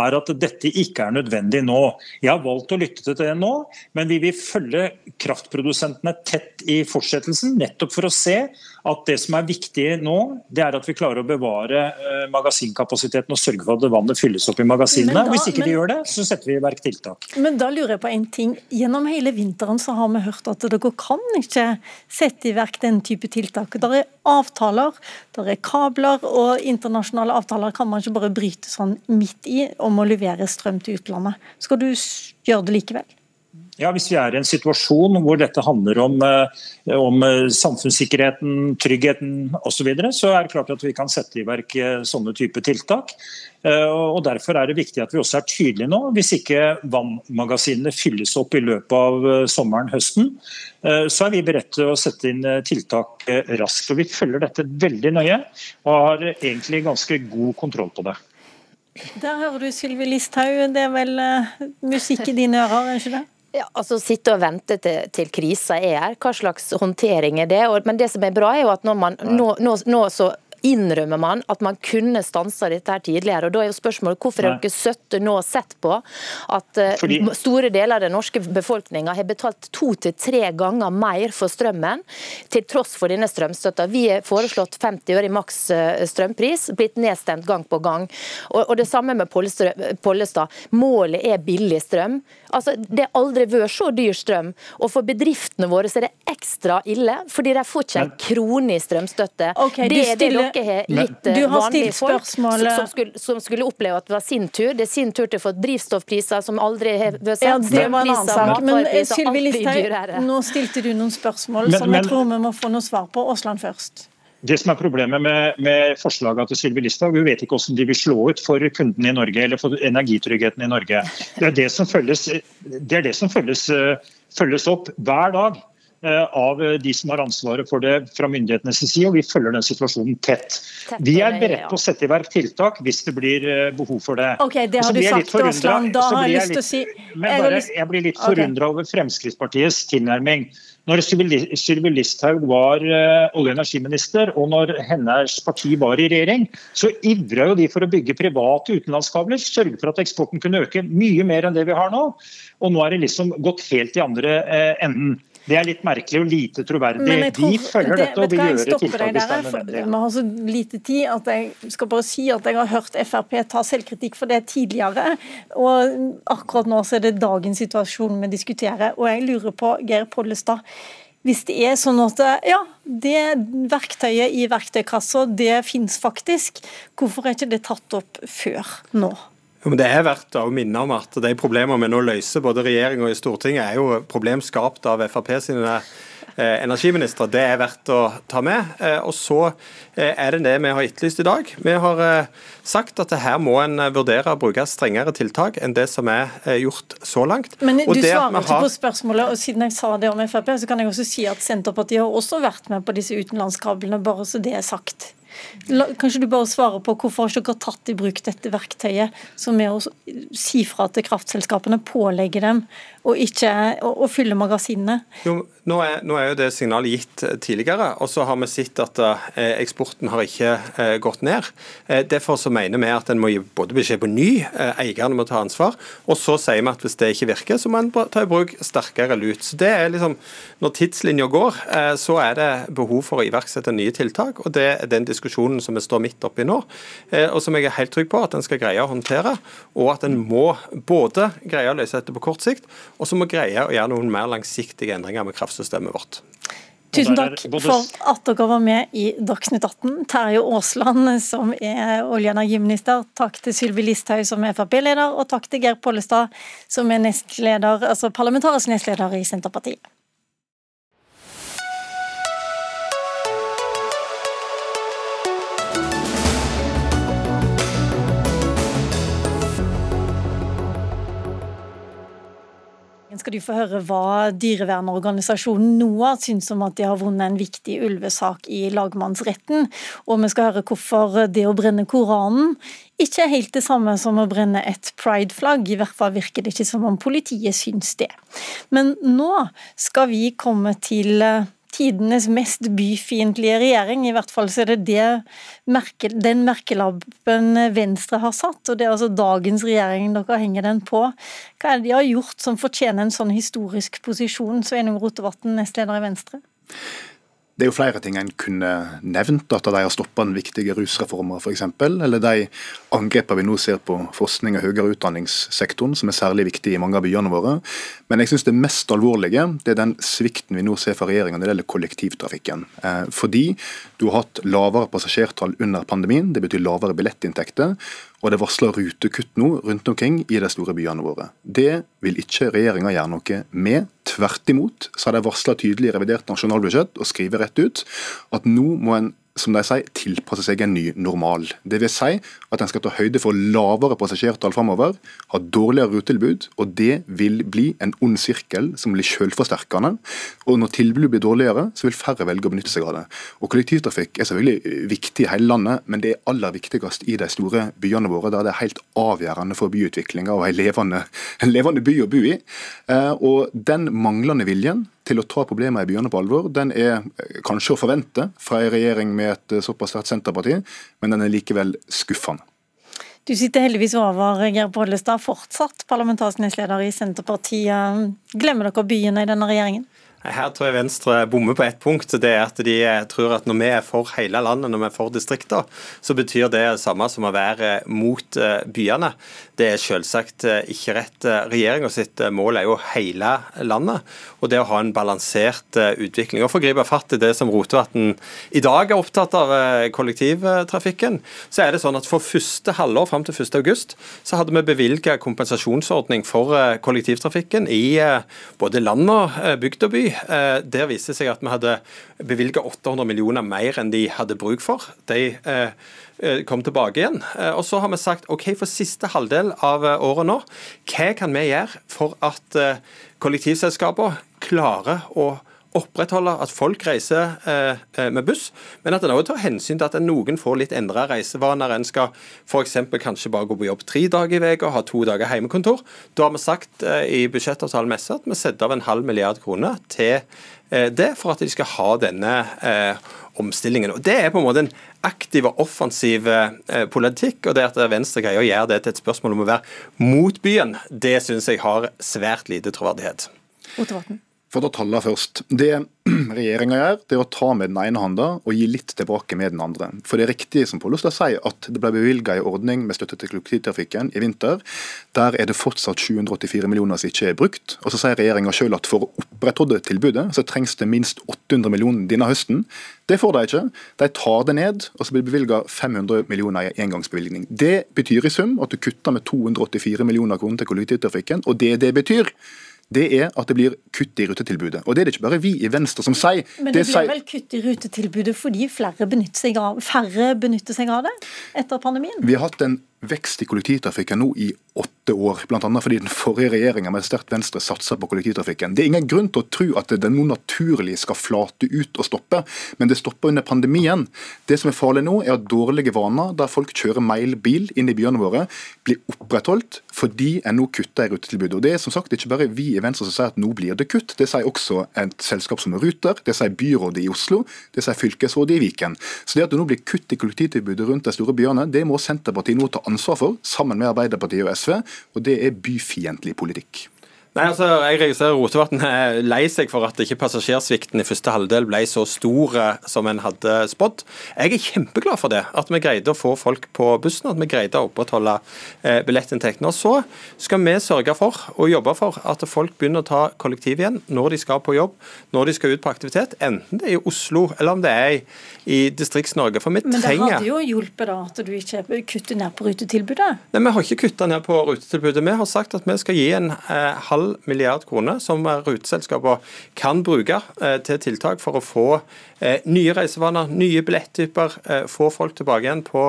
er at dette ikke er nødvendig nå. Jeg har valgt å lytte til det nå, men vi vil følge kraftprodusentene debattene tett i fortsettelsen, nettopp for å se at det som er viktig nå, det er at vi klarer å bevare eh, magasinkapasiteten og sørge for at vannet fylles opp i magasinene. Da, Hvis ikke men, de gjør det, så setter vi i verk tiltak. Men da lurer jeg på en ting. Gjennom hele vinteren så har vi hørt at dere kan ikke sette i verk den type tiltak. Det er avtaler, det er kabler, og internasjonale avtaler kan man ikke bare bryte sånn midt i om å levere strøm til utlandet. Skal du gjøre det likevel? Ja, Hvis vi er i en situasjon hvor dette handler om, eh, om eh, samfunnssikkerheten, tryggheten osv., så, videre, så er det klart at vi kan sette i verk eh, sånne typer tiltak. Og Derfor er det viktig at vi også er tydelige nå. Hvis ikke vannmagasinene fylles opp i løpet av sommeren, høsten, så er vi beredt til å sette inn tiltak raskt. Og Vi følger dette veldig nøye og har egentlig ganske god kontroll på det. Der hører du Sylvi Listhaug, det er vel musikk i dine ører, er ikke det? Ja, altså Sitte og vente til, til krisa er her, hva slags håndtering er det? Og, men det som er bra, er jo at når man nå, nå, nå så innrømmer man at man kunne stansa dette her tidligere. og Da er jo spørsmålet hvorfor har dere søtte nå sett på at uh, Fordi... store deler av den norske befolkninga har betalt to til tre ganger mer for strømmen, til tross for denne strømstøtta. Vi har foreslått 50 øre i maks eh, strømpris, blitt nedstemt gang på gang. Og, og Det samme med Pollestad. Målet er billig strøm. Altså, Det har aldri vært så dyr strøm. Og for bedriftene våre så er det ekstra ille, fordi de får ikke en krone i strømstøtte. Okay, det er det dere har gitt vanlige folk som, som, skulle, som, skulle, oppleve at det var sin tur. Det er sin tur til å få drivstoffpriser som aldri har vært sett. Ja, det var en annen sak. Men eh, Sylvi Listhaug, nå stilte du noen spørsmål men, som jeg men, tror vi må få noe svar på. Aasland først. Det som er Problemet med, med forslaget til Sylvi Listhaug, hun vet ikke hvordan de vil slå ut for kundene i Norge eller for energitryggheten i Norge. Det er det som følges, det det som følges, følges opp hver dag eh, av de som har ansvaret for det fra myndighetenes side, og vi følger den situasjonen tett. Vi er beredt på å sette i verk tiltak hvis det blir eh, behov for det. Ok, det har du sagt, Aasland. Da har jeg lyst til å si Men bare, jeg blir litt forundra over Fremskrittspartiets tilnærming. Når Sylvi Listhaug var uh, olje- og energiminister, og når hennes parti var i regjering, så ivra jo de for å bygge private utenlandskabler, sørge for at eksporten kunne øke mye mer enn det vi har nå. Og nå er det liksom gått helt i andre enden. Det er litt merkelig og lite troverdig. Tror, de følger dette og vil gjøre tiltak hvis det er nødvendig. Vi har så lite tid at jeg skal bare si at jeg har hørt Frp ta selvkritikk for det tidligere. Og akkurat nå så er det dagens situasjon vi diskuterer. Og jeg lurer på, Geir Pollestad. Hvis det er sånn at ja, det verktøyet i verktøykassa, det finnes faktisk, hvorfor er ikke det tatt opp før nå? Men Det er verdt å minne om at de problemene vi nå løser, både regjering og i Stortinget, er jo problem skapt av Frp sine eh, energiministre. Det er verdt å ta med. Eh, og så eh, er det det vi har etterlyst i dag. Vi har sagt at her må en vurdere å bruke strengere tiltak enn det som er gjort så langt. Men du svarer ikke har... på spørsmålet, og siden jeg sa det om Frp, så kan jeg også si at Senterpartiet har også vært med på disse utenlandskablene, bare så det er sagt. Kanskje du bare svarer på hvorfor dere har tatt i bruk dette verktøyet, som er å si fra til kraftselskapene, pålegge dem å ikke å, å fylle magasinene? Jo, nå, er, nå er, jo det signalet gitt eh, tidligere, og så har vi sett at eh, eksporten har ikke eh, gått ned. Derfor så mener vi at en må gi både beskjed på ny, eierne må ta ansvar, og så sier vi at hvis det ikke virker, så må en ta i bruk sterkere lut. Så det er liksom, Når tidslinja går, så er det behov for å iverksette nye tiltak, og det er den diskusjonen som vi står midt oppi nå, og som jeg er helt trygg på at en skal greie å håndtere. Og at en må både greie å løse dette på kort sikt, og så må vi greie å gjøre noen mer langsiktige endringer med kraftsystemet vårt. Tusen takk for at dere var med i Dagsnytt 18. Terje Aasland, som er olje- og energiminister. Takk til Sylvi Listhaug, som er Frp-leder, og takk til Geir Pollestad, som er nestleder, altså parlamentarisk nestleder i Senterpartiet. Skal du få høre hva dyrevernorganisasjonen NOAH syns om at de har vunnet en viktig ulvesak i lagmannsretten. Og vi skal høre hvorfor det å brenne Koranen ikke er helt det samme som å brenne et prideflagg. I hvert fall virker det ikke som om politiet syns det. Men nå skal vi komme til tidenes mest byfiendtlige regjering. I hvert fall så er det, det merke, den merkelappen Venstre har satt, og det er altså dagens regjering dere henger den på. Hva er det de har gjort som fortjener en sånn historisk posisjon, Sveinung Rotevatn, nestleder i Venstre? Det er jo flere ting en kunne nevnt. At de har stoppa den viktige rusreforma f.eks. Eller de angrepene vi nå ser på forskning og høyere utdanningssektoren, som er særlig viktig i mange av byene våre. Men jeg syns det mest alvorlige det er den svikten vi nå ser fra regjeringa når det gjelder kollektivtrafikken. Eh, fordi du har hatt lavere passasjertall under pandemien, det betyr lavere billettinntekter og det er varsla rutekutt nå rundt omkring i de store byene våre. Det vil ikke regjeringa gjøre noe med. Tvert imot så har de varsla tydelig i revidert nasjonalbudsjett og skriver rett ut at nå må en som de sier, tilpasse seg en ny normal. Det vil si at en skal ta høyde for lavere passasjertall framover, ha dårligere rutetilbud, og det vil bli en ond sirkel som blir selvforsterkende. Og når tilbudet blir dårligere, så vil færre velge å benytte seg av det. Og Kollektivtrafikk er selvfølgelig viktig i hele landet, men det er aller viktigst i de store byene våre, der det er helt avgjørende for byutviklinga og en levende, [laughs] en levende by å bo i. Eh, og den manglende viljen til å ta problemene i byene på alvor, den er eh, kanskje å forvente fra en regjering med et såpass sterkt Senterparti, men den er likevel skuffende. Du sitter heldigvis over, Geir Pollestad, fortsatt parlamentarisk nestleder i Senterpartiet. Glemmer dere byene i denne regjeringen? Her tror jeg Venstre bommer på ett punkt. Det er at de tror at når vi er for hele landet, når vi er for distrikter, så betyr det det samme som å være mot eh, byene. Det er selvsagt eh, ikke rett. Regjeringa sitt eh, mål er jo hele landet, og det å ha en balansert utvikling. Og For å gripe fatt i det som Rotevatn i dag er opptatt av, kollektivtrafikken, så er det sånn at for første halvår fram til 1.8 så hadde vi bevilga kompensasjonsordning for kollektivtrafikken i både land og bygd og by. Eh, der viste det seg at vi hadde bevilga 800 millioner mer enn de hadde bruk for. De eh, eh, kom tilbake igjen. Og så har vi sagt OK, for siste halvdel av året nå, hva kan vi gjøre for at kollektivselskapene klarer å opprettholde at folk reiser eh, eh med buss, men at en også tar hensyn til at noen får litt endra reisevaner. En skal f.eks. kanskje bare gå på jobb tre dager i uka og ha to dager hjemmekontor. Da har vi sagt eh, i budsjettavtalen med at vi setter av en halv milliard kroner til eh, det, for at de skal ha denne eh, omstillingen. Og Det er på en måte en aktiv og offensiv eh, politikk. og det At Venstre greier å gjøre det til et spørsmål om å være mot byen, det syns jeg har svært lite troverdighet. Ottervatn. For å ta tallene først. Det [clears throat] regjeringa gjør, det er å ta med den ene handa og gi litt tilbake med den andre. For det er riktig som Pollestad sier, at det ble bevilga en ordning med støtte til kollektivtrafikken i vinter. Der er det fortsatt 784 millioner som ikke er brukt. Og så sier regjeringa sjøl at for å opprettholde tilbudet, så trengs det minst 800 millioner denne høsten. Det får de ikke. De tar det ned, og så blir det bevilga 500 millioner i engangsbevilgning. Det betyr i sum at du kutter med 284 millioner kroner til kollektivtrafikken, og det det betyr, det er at det blir kutt i rutetilbudet. Og Det er det ikke bare vi i Venstre som sier. Men det, det blir vel kutt i rutetilbudet fordi flere benytter seg av, færre benytter seg av det etter pandemien? Vi har hatt en vekst i kollektivtrafikken nå i åtte år, bl.a. fordi den forrige regjeringa med sterkt Venstre satsa på kollektivtrafikken. Det er ingen grunn til å tro at det nå naturlig skal flate ut og stoppe, men det stopper under pandemien. Det som er farlig nå, er at dårlige vaner der folk kjører mailbil inn i byene våre, blir opprettholdt fordi en nå kutter i rutetilbudet. Og Det er som sagt ikke bare vi i Venstre som sier at nå blir det kutt, det sier også et selskap som Ruter, det sier byrådet i Oslo, det sier fylkesrådet i Viken. Så det at det nå blir kutt i kollektivtilbudet rundt de store byene, det må Senterpartiet nå ta ansvar for, sammen med Arbeiderpartiet og SV, og det er byfiendtlig politikk. Nei, altså, Jeg registrerer Rotevatn er lei seg for at ikke passasjersvikten i første halvdel ble så stor eh, som en hadde spådd. Jeg er kjempeglad for det, at vi greide å få folk på bussen, at vi greide å opprettholde eh, billettinntektene. Og så skal vi sørge for og jobbe for at folk begynner å ta kollektiv igjen når de skal på jobb, når de skal ut på aktivitet, enten det er i Oslo eller om det er i, Distrikts-Norge. For vi trenger Men det hadde jo hjulpet da at du ikke kutter ned på rutetilbudet? Nei, Vi har ikke kutta ned på rutetilbudet. Vi har sagt at vi skal gi en eh, halv milliard kroner som ruteselskapene kan bruke eh, til tiltak for å få eh, nye reisevaner, nye billetttyper, eh, få folk tilbake igjen på,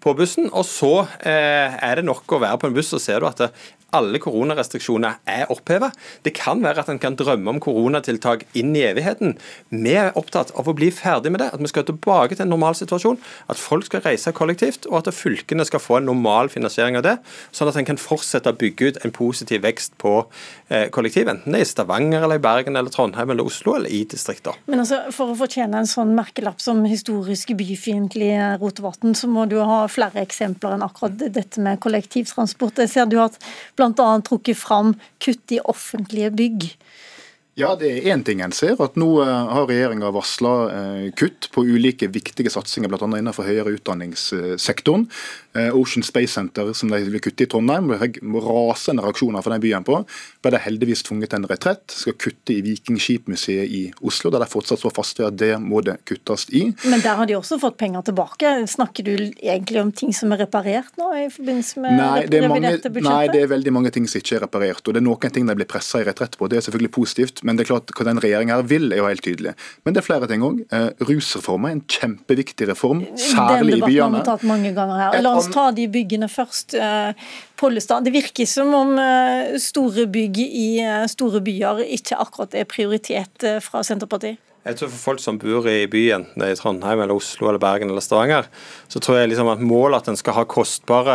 på bussen. Og så er det nok å være på en buss, så ser du at det, alle koronarestriksjoner er opphevet. Det kan være at en kan drømme om koronatiltak inn i evigheten. Vi er opptatt av å bli ferdig med det, at vi skal tilbake til en normal situasjon. At folk skal reise kollektivt, og at fylkene skal få en normal finansiering av det. Sånn at en kan fortsette å bygge ut en positiv vekst på eh, kollektiv, enten det er i Stavanger, eller i Bergen, eller Trondheim, eller Oslo, eller i distrikter. Men altså, For å fortjene en sånn merkelapp som historisk byfiendtlig Rotevatn, så må du ha flere eksempler enn akkurat dette med kollektivtransport. Jeg ser du har bl.a. trukket fram kutt i offentlige bygg. Ja, det er én ting en ser. at Nå eh, har regjeringa varsla eh, kutt på ulike viktige satsinger, bl.a. innenfor høyere utdanningssektoren. Eh, Ocean Space Center, som de vil kutte i Trondheim, rasende reaksjoner fra den byen på. Ble de heldigvis tvunget til en retrett. Skal kutte i Vikingskipmuseet i Oslo, der de fortsatt står fast ved at det må det kuttes i. Men der har de også fått penger tilbake. Snakker du egentlig om ting som er reparert nå, i forbindelse med nei, det reviderte budsjettet? Nei, det er veldig mange ting som ikke er reparert. Og det er noen ting de blir pressa i retrett på. Det er selvfølgelig positivt. Men det er klart hva den regjeringa vil, er jo helt tydelig. Men det er flere ting òg. Eh, rusreformen er en kjempeviktig reform, særlig i byene. Den debatten har vi tatt mange ganger her. La oss ta de byggene først. Eh, Pollestad, det virker som om eh, store bygg i eh, store byer ikke akkurat er prioritet fra Senterpartiet? Jeg tror For folk som bor i byen, i Trondheim, eller Oslo, eller Bergen eller Stavanger, så tror jeg liksom at målet at en skal ha kostbare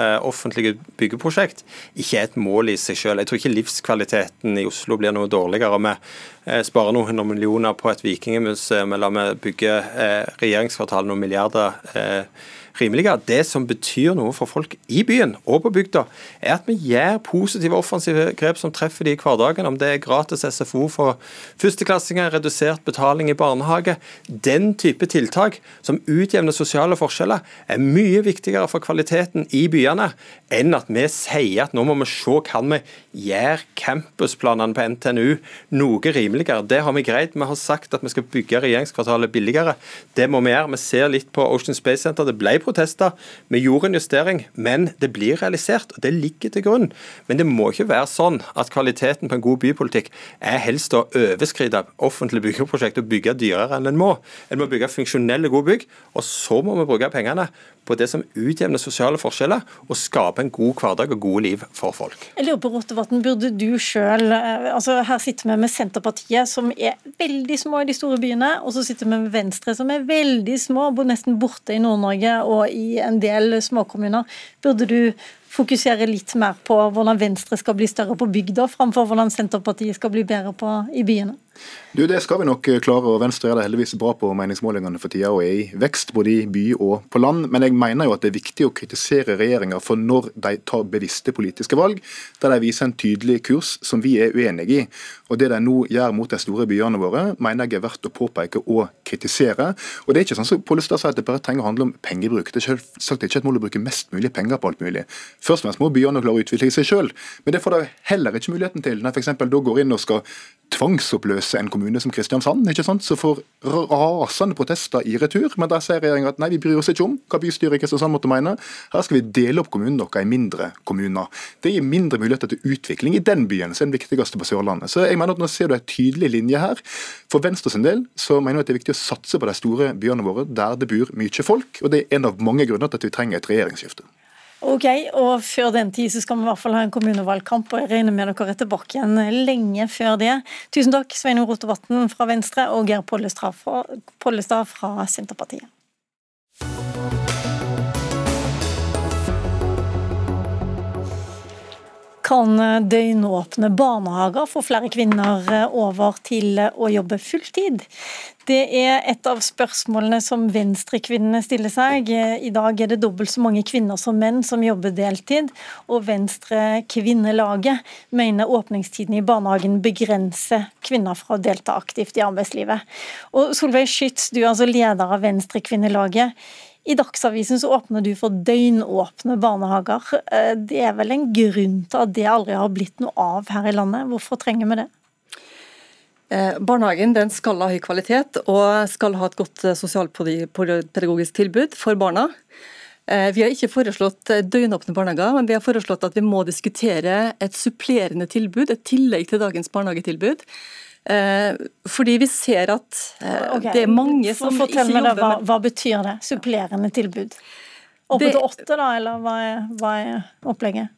eh, offentlige byggeprosjekt, ikke er et mål i seg selv. Jeg tror ikke livskvaliteten i Oslo blir noe dårligere om vi eh, sparer noen hundre millioner på et vikingmuseum, eller om vi bygger eh, regjeringskvartalet noen milliarder. Eh, rimeligere. Det som betyr noe for folk i byen og på bygda, er at vi gjør positive, offensive grep som treffer de i hverdagen. Om det er gratis SFO for førsteklassinger, redusert betaling i barnehage. Den type tiltak som utjevner sosiale forskjeller, er mye viktigere for kvaliteten i byene enn at vi sier at nå må vi se kan vi gjøre campusplanene på NTNU noe rimeligere. Det har vi greid. Vi har sagt at vi skal bygge regjeringskvartalet billigere. Det må vi gjøre. Vi ser litt på Ocean Space Center. Det ble protester. Vi gjorde en justering, men det blir realisert. og Det ligger til grunn. Men det må ikke være sånn at kvaliteten på en god bypolitikk er helst å overskride offentlige byggeprosjekt og bygge dyrere enn en må. En må bygge funksjonelle, gode bygg, og så må vi bruke pengene på det som utjevner sosiale forskjeller, og skape en god hverdag og gode liv for folk. Jeg lurer på, Rottevatn, burde du selv, eh, altså Her sitter vi med Senterpartiet, som er veldig små i de store byene, og så sitter vi med Venstre, som er veldig små, nesten borte i Nord-Norge og i en del småkommuner. Burde du fokusere litt mer på hvordan Venstre skal bli større på bygda, framfor hvordan Senterpartiet skal bli bedre på i byene? Du, Det skal vi nok eh, klare, og Venstre er det heldigvis bra på meningsmålingene for tida og er i vekst både i by og på land. Men jeg mener jo at det er viktig å kritisere regjeringa for når de tar bevisste politiske valg, der de viser en tydelig kurs som vi er uenig i. Og Det de nå gjør mot de store byene våre, mener jeg er verdt å påpeke og kritisere. Og det er ikke sånn som Pollestad sier at det bare trenger å handle om pengebruk. Det er selvsagt ikke et mål å bruke mest mulig penger på alt mulig. Først og fremst må byene klare å utvikle seg sjøl, men det får de heller ikke muligheten til når f.eks. da går inn og skal tvangsoppløse en kommune som Kristiansand, ikke sant, så får rasende protester i retur. Men der sier regjeringa at nei, vi bryr oss ikke om hva bystyret i Kristiansand måtte mene. Her skal vi dele opp kommunen deres i mindre kommuner. Det gir mindre muligheter til utvikling i den byen, som er den viktigste på Sørlandet. Så jeg mener at nå ser du en tydelig linje her. For Venstre sin del så mener jeg at det er viktig å satse på de store byene våre, der det bor mye folk. Og det er en av mange grunner til at vi trenger et regjeringsskifte. Ok, og Før den tid så skal vi i hvert fall ha en kommunevalgkamp, og jeg regner med dere er tilbake igjen lenge før det. Tusen takk, Sveinung Rotevatn fra Venstre og Geir Pollestad fra, fra Senterpartiet. Kan døgnåpne barnehager få flere kvinner over til å jobbe fulltid? Det er et av spørsmålene som venstrekvinnene stiller seg. I dag er det dobbelt så mange kvinner som menn som jobber deltid, og Venstre Kvinnelaget mener åpningstiden i barnehagen begrenser kvinner fra å delta aktivt i arbeidslivet. Og Solveig Schytz, du er altså leder av Venstre Kvinnelaget. I Dagsavisen så åpner du for døgnåpne barnehager. Det er vel en grunn til at det aldri har blitt noe av her i landet. Hvorfor trenger vi det? Eh, barnehagen den skal ha høy kvalitet og skal ha et godt eh, sosialpedagogisk tilbud for barna. Eh, vi har ikke foreslått døgnåpne barnehager, men vi har foreslått at vi må diskutere et supplerende tilbud, et tillegg til dagens barnehagetilbud. Fordi vi ser at okay. det er mange som ikke jobber med hva, hva betyr det, supplerende tilbud? Oppe til åtte, da, eller hva er, hva er opplegget?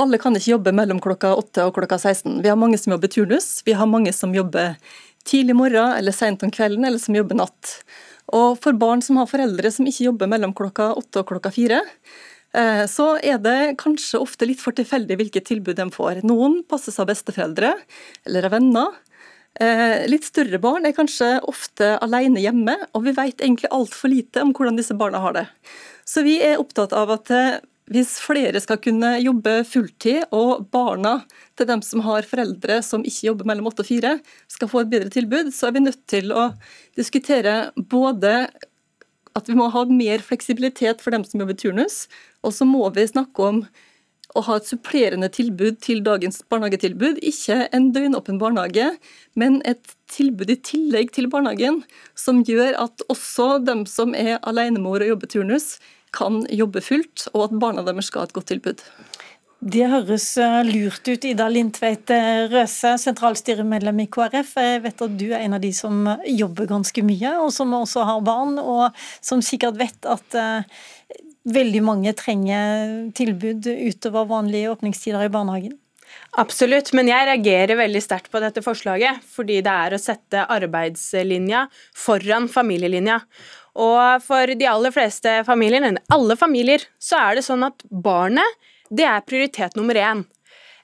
alle kan ikke jobbe mellom klokka åtte og klokka 16. Vi har mange som jobber turnus, vi har mange som jobber tidlig morgen eller sent om kvelden, eller som jobber natt. Og for barn som har foreldre som ikke jobber mellom klokka åtte og klokka 4, eh, så er det kanskje ofte litt for tilfeldig hvilket tilbud de får. Noen passes av besteforeldre eller av venner. Eh, litt større barn er kanskje ofte alene hjemme, og vi vet egentlig altfor lite om hvordan disse barna har det. Så vi er opptatt av at eh, hvis flere skal kunne jobbe fulltid, og barna til dem som har foreldre som ikke jobber mellom åtte og fire, skal få et bedre tilbud, så er vi nødt til å diskutere både at vi må ha mer fleksibilitet for dem som jobber turnus, og så må vi snakke om å ha et supplerende tilbud til dagens barnehagetilbud. Ikke en døgnåpen barnehage, men et tilbud i tillegg til barnehagen, som gjør at også dem som er alenemor og jobber turnus, kan jobbe fullt, og at barna deres skal ha et godt tilbud. Det høres eh, lurt ut, Ida Lindtveit eh, Røse, sentralstyremedlem i KrF. Jeg vet at du er en av de som jobber ganske mye, og som også har barn, og som sikkert vet at uh, veldig mange trenger tilbud utover vanlige åpningstider i barnehagen. Absolutt, men jeg reagerer veldig sterkt på dette forslaget. Fordi det er å sette arbeidslinja foran familielinja. Og for de aller fleste familier, alle familier, så er det sånn at barnet det er prioritet nummer én.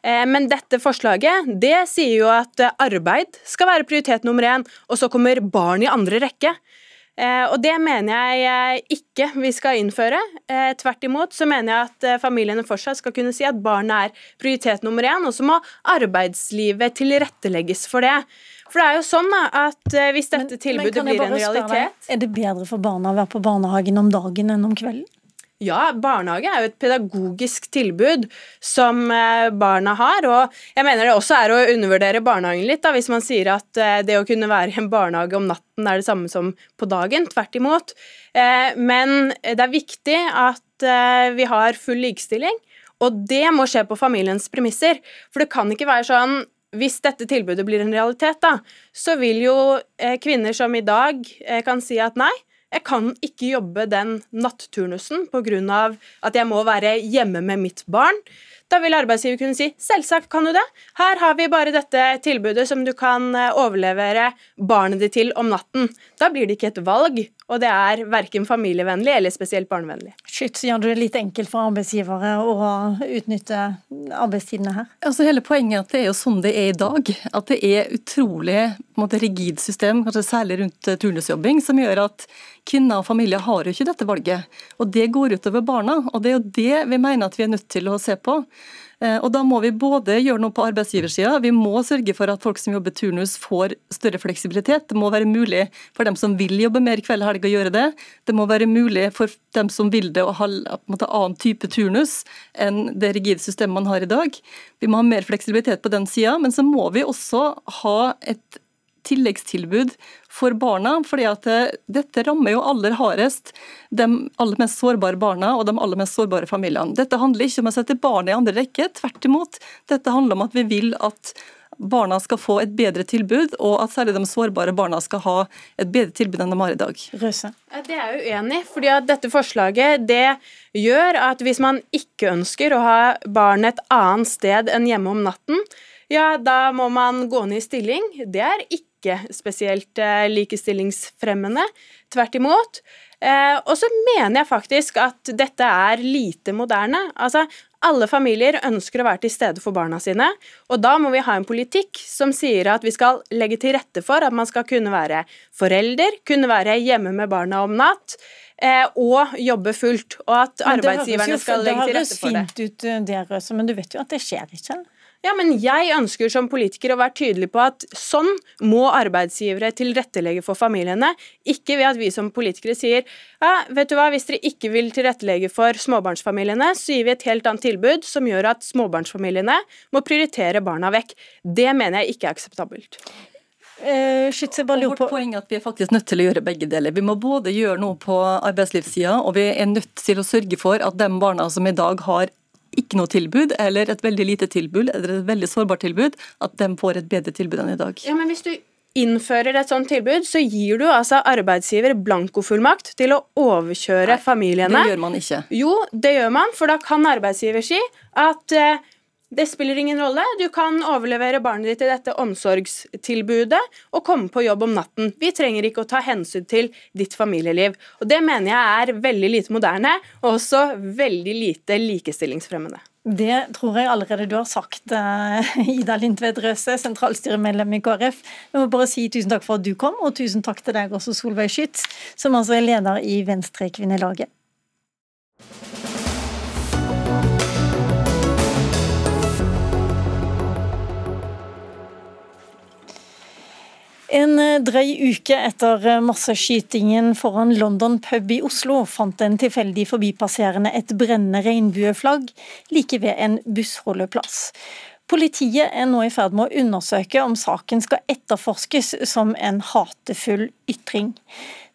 Eh, men dette forslaget det sier jo at arbeid skal være prioritet nummer én, og så kommer barn i andre rekke. Eh, og det mener jeg ikke vi skal innføre. Eh, tvert imot så mener jeg at familiene fortsatt skal kunne si at barnet er prioritet nummer én, og så må arbeidslivet tilrettelegges for det. For det er jo sånn at hvis dette tilbudet blir en realitet deg, Er det bedre for barna å være på barnehagen om dagen enn om kvelden? Ja, barnehage er jo et pedagogisk tilbud som eh, barna har. Og jeg mener det også er å undervurdere barnehagen litt, da, hvis man sier at eh, det å kunne være i en barnehage om natten er det samme som på dagen. Tvert imot. Eh, men det er viktig at vi har full likestilling, og det må skje på familiens premisser. For det kan ikke være sånn hvis dette tilbudet blir en realitet, da, så vil jo kvinner som i dag kan si at nei, jeg kan ikke jobbe den natturnusen pga. at jeg må være hjemme med mitt barn. Da vil arbeidsgiver kunne si selvsagt kan du det. Her har vi bare dette tilbudet som du kan eh, overlevere barnet ditt til om natten. Da blir det ikke et valg, og det er verken familievennlig eller spesielt barnevennlig. Shit, så gjør du det litt enkelt for arbeidsgivere å utnytte arbeidstidene her? Altså Hele poenget er at det er jo sånn det er i dag. At det er utrolig måte, rigid system, kanskje særlig rundt eh, turnusjobbing, som gjør at kvinner og familier har jo ikke dette valget. Og det går utover barna. Og det er jo det vi mener at vi er nødt til å se på. Eh, og Da må vi både gjøre noe på arbeidsgiversida, vi må sørge for at folk som jobber turnus får større fleksibilitet. Det må være mulig for dem som vil jobbe mer kveld og helg å gjøre det. Det må være mulig for dem som vil det å ha en annen type turnus enn det rigide systemet man har i dag. Vi må ha mer fleksibilitet på den sida, men så må vi også ha et tilleggstilbud for barna. fordi at eh, Dette rammer jo aller hardest de aller mest sårbare barna og de aller mest sårbare familiene. Dette handler ikke om å sette barna i andre rekke, tvert imot. Dette handler om at vi vil at barna skal få et bedre tilbud, og at særlig de sårbare barna skal ha et bedre tilbud enn de har i dag. Røse. Det er jeg uenig i. fordi at dette forslaget det gjør at hvis man ikke ønsker å ha barnet et annet sted enn hjemme om natten, ja, da må man gå ned i stilling. Det er ikke spesielt eh, likestillingsfremmende. Tvert imot. Eh, og så mener jeg faktisk at dette er lite moderne. Altså, alle familier ønsker å være til stede for barna sine, og da må vi ha en politikk som sier at vi skal legge til rette for at man skal kunne være forelder, kunne være hjemme med barna om natt. Eh, og jobbe fullt, og at arbeidsgiverne skal legge til rette for det. Det høres fint ut, det, Røse, men du vet jo at det skjer ikke? Ja, men jeg ønsker som politiker å være tydelig på at sånn må arbeidsgivere tilrettelegge for familiene. Ikke ved at vi som politikere sier ja, vet du hva, hvis dere ikke vil tilrettelegge for småbarnsfamiliene, så gir vi et helt annet tilbud som gjør at småbarnsfamiliene må prioritere barna vekk. Det mener jeg ikke er akseptabelt. Uh, på... vårt poeng er at Vi er faktisk nødt til å gjøre begge deler. Vi må både gjøre noe på arbeidslivssida, og vi er nødt til å sørge for at de barna som i dag har ikke noe tilbud, eller et veldig lite tilbud, eller et veldig sårbart tilbud, at de får et bedre tilbud enn i dag. Ja, men hvis du innfører et sånt tilbud, så gir du altså arbeidsgiver blankofullmakt til å overkjøre Nei, familiene. Det gjør man ikke. Jo, det gjør man, for da kan arbeidsgiver si at uh, det spiller ingen rolle. Du kan overlevere barnet ditt til dette omsorgstilbudet og komme på jobb om natten. Vi trenger ikke å ta hensyn til ditt familieliv. Og Det mener jeg er veldig lite moderne, og også veldig lite likestillingsfremmende. Det tror jeg allerede du har sagt, eh, Ida Lindtvedt Røse, sentralstyremedlem i KrF. Jeg må bare si tusen takk for at du kom, og tusen takk til deg også, Solveig Schytz, som altså er leder i Venstre-kvinnelaget. En eh, drøy uke etter eh, masseskytingen foran London pub i Oslo, fant en tilfeldig forbipasserende et brennende regnbueflagg like ved en bussholdeplass. Politiet er nå i ferd med å undersøke om saken skal etterforskes som en hatefull ytring.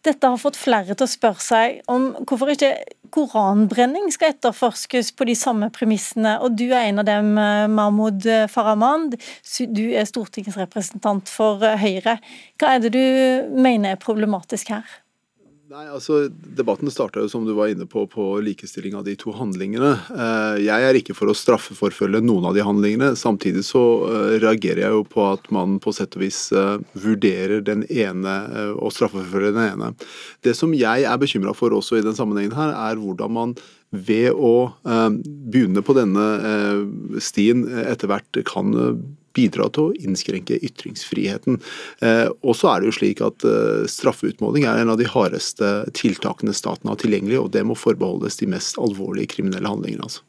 Dette har fått flere til å spørre seg om hvorfor ikke koranbrenning skal etterforskes på de samme premissene. Og du er en av dem, eh, Mahmoud Farahmand. Du er stortingsrepresentant for eh, Høyre. Hva er det du mener er problematisk her? Nei, altså Debatten starta som du var inne på, på likestilling av de to handlingene. Eh, jeg er ikke for å straffeforfølge noen av de handlingene. Samtidig så eh, reagerer jeg jo på at man på sett og vis eh, vurderer den ene og straffeforfølger den ene. Det som jeg er bekymra for også i den sammenhengen her, er hvordan man ved å begynne på denne stien etter hvert kan bidra til å innskrenke ytringsfriheten. Eh, og så er det jo slik at eh, Straffeutmåling er en av de hardeste tiltakene staten har tilgjengelig, og det må forbeholdes de mest alvorlige kriminelle handlingene. altså.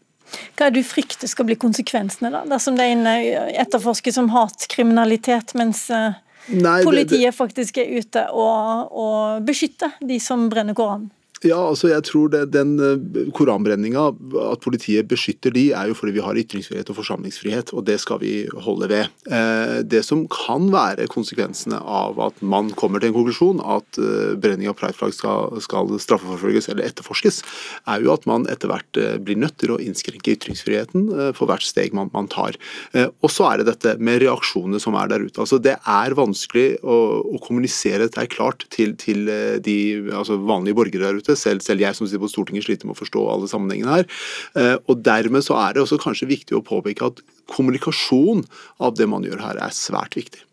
Hva er det du frykter skal bli konsekvensene, da, dersom det er etterforskes som hatkriminalitet, mens eh, Nei, politiet det, det... faktisk er ute og, og beskytter de som brenner Koranen? Ja, altså jeg tror det, Den eh, koranbrenninga, at politiet beskytter de, er jo fordi vi har ytringsfrihet og forsamlingsfrihet, og det skal vi holde ved. Eh, det som kan være konsekvensene av at man kommer til en konklusjon at eh, brenning av prideflagg skal, skal straffeforfølges eller etterforskes, er jo at man etter hvert blir nødt til å innskrenke ytringsfriheten for hvert steg man, man tar. Og så er det dette med reaksjonene som er der ute. Altså Det er vanskelig å, å kommunisere dette klart til, til de altså vanlige borgere der ute dette. Selv, selv, jeg som sitter på Stortinget sliter med å forstå alle sammenhengene her. Eh, og Dermed så er det også kanskje viktig å påpeke at kommunikasjon av det man gjør her, er svært viktig.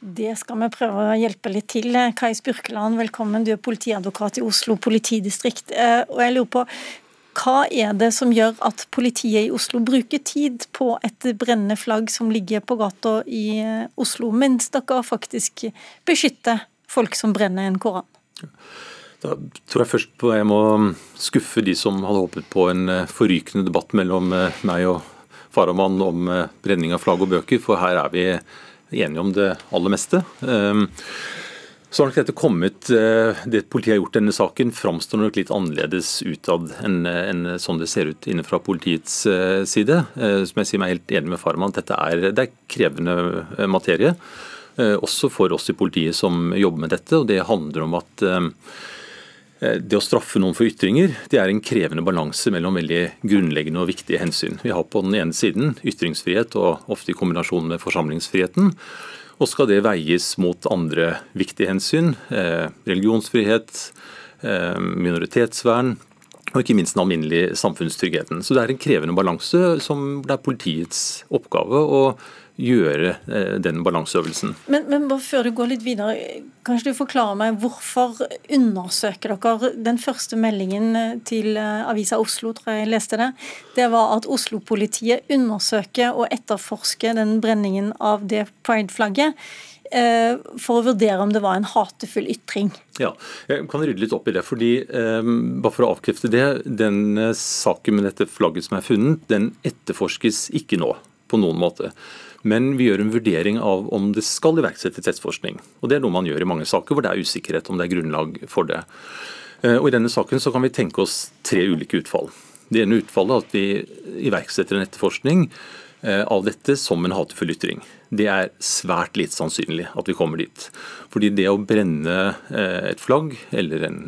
Det skal vi prøve å hjelpe litt til. Kai Spurkeland, velkommen. Du er politiadvokat i Oslo politidistrikt. Eh, og jeg lurer på, hva er det som gjør at politiet i Oslo bruker tid på et brennende flagg som ligger på gata i eh, Oslo, mens dere faktisk beskytter folk som brenner en koran? Da tror jeg først på jeg må skuffe de som hadde håpet på en eh, forrykende debatt mellom eh, meg og Farahman om eh, brenning av flagg og bøker, for her er vi enige om det aller meste. Ehm, så har nok dette kommet, Det politiet har gjort denne saken, framstår nok litt annerledes utad enn, enn sånn det ser ut innenfra politiets side. Som jeg sier meg helt enig med Farman, dette er, det er krevende materie. Også for oss i politiet som jobber med dette. og Det handler om at det å straffe noen for ytringer det er en krevende balanse mellom veldig grunnleggende og viktige hensyn. Vi har på den ene siden ytringsfrihet, og ofte i kombinasjon med forsamlingsfriheten. Og skal det veies mot andre viktige hensyn. Eh, religionsfrihet, eh, minoritetsvern og ikke minst den alminnelige samfunnstryggheten. Så det er en krevende balanse som det er politiets oppgave å gjøre eh, den balanseøvelsen. Men, men før du går litt videre, kanskje du forklarer meg hvorfor undersøker dere den første meldingen eh, til eh, Avisa Oslo, tror jeg jeg leste det. Det var at Oslo-politiet undersøker og etterforsker den brenningen av det pride-flagget for å vurdere om det var en hatefull ytring. Ja, Jeg kan rydde litt opp i det. fordi bare For å avkrefte det, den saken med dette flagget som er funnet, den etterforskes ikke nå på noen måte. Men vi gjør en vurdering av om det skal iverksettes etterforskning. Og Det er noe man gjør i mange saker hvor det er usikkerhet om det er grunnlag for det. Eh, og I denne saken så kan vi tenke oss tre ulike utfall. Det ene utfallet er at vi iverksetter en etterforskning eh, av dette som en hatefull ytring. Det er svært lite sannsynlig at vi kommer dit. Fordi det å brenne eh, et flagg eller en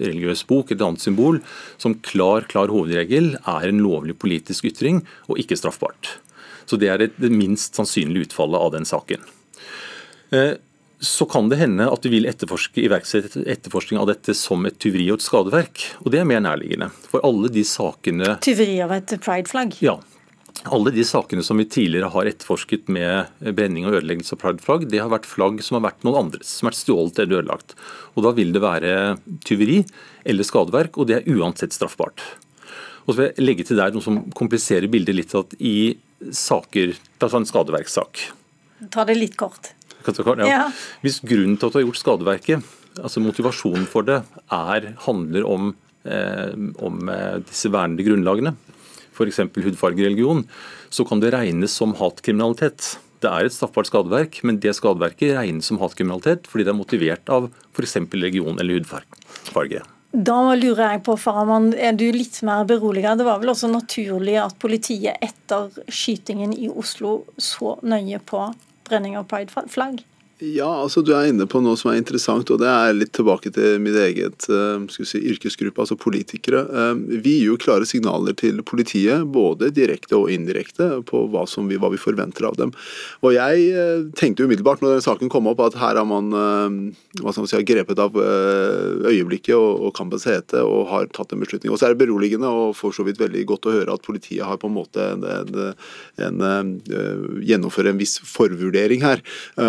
religiøs bok, et annet symbol, som klar, klar hovedregel er en lovlig politisk ytring og ikke straffbart. Så Det er det minst sannsynlige utfallet av den saken. Eh, så kan det hende at du vil etterforske, iverksette etterforskning av dette som et tyveri og et skadeverk. Og det er mer nærliggende. For alle de sakene Tyveri av et prideflagg? Ja. Alle de sakene som vi tidligere har etterforsket med brenning og ødeleggelse av prideflagg, det har vært flagg som har vært noen andres, som har vært stjålet eller ødelagt. Og Da vil det være tyveri eller skadeverk, og det er uansett straffbart. Og så vil jeg legge til der noe som kompliserer bildet litt. at I saker, ta en skadeverkssak Ta det litt kort. Ja. Ja. Hvis grunnen til at du har gjort skadeverket, altså motivasjonen for det, er, handler om, eh, om eh, disse vernede grunnlagene, f.eks. hudfarge, religion, så kan det regnes som hatkriminalitet. Det er et straffbart skadeverk, men det skadeverket regnes som hatkriminalitet fordi det er motivert av f.eks. religion eller hudfarge. Da lurer jeg på, Farahman, er du litt mer beroliget? Det var vel også naturlig at politiet etter skytingen i Oslo så nøye på brenning av prideflagg? Ja, altså du er inne på noe som er interessant, og det er litt tilbake til mitt eget uh, si, yrkesgruppe, altså politikere. Uh, vi gir jo klare signaler til politiet, både direkte og indirekte, på hva, vi, hva vi, forventer av dem. Og jeg uh, tenkte umiddelbart når den saken kom opp, at her har man hva skal man si, grepet av øyeblikket og, og kampens hete og har tatt en beslutning. Og så er det beroligende og for så vidt veldig godt å høre at politiet har på en måte en, en, en, gjennomfører en viss forvurdering her.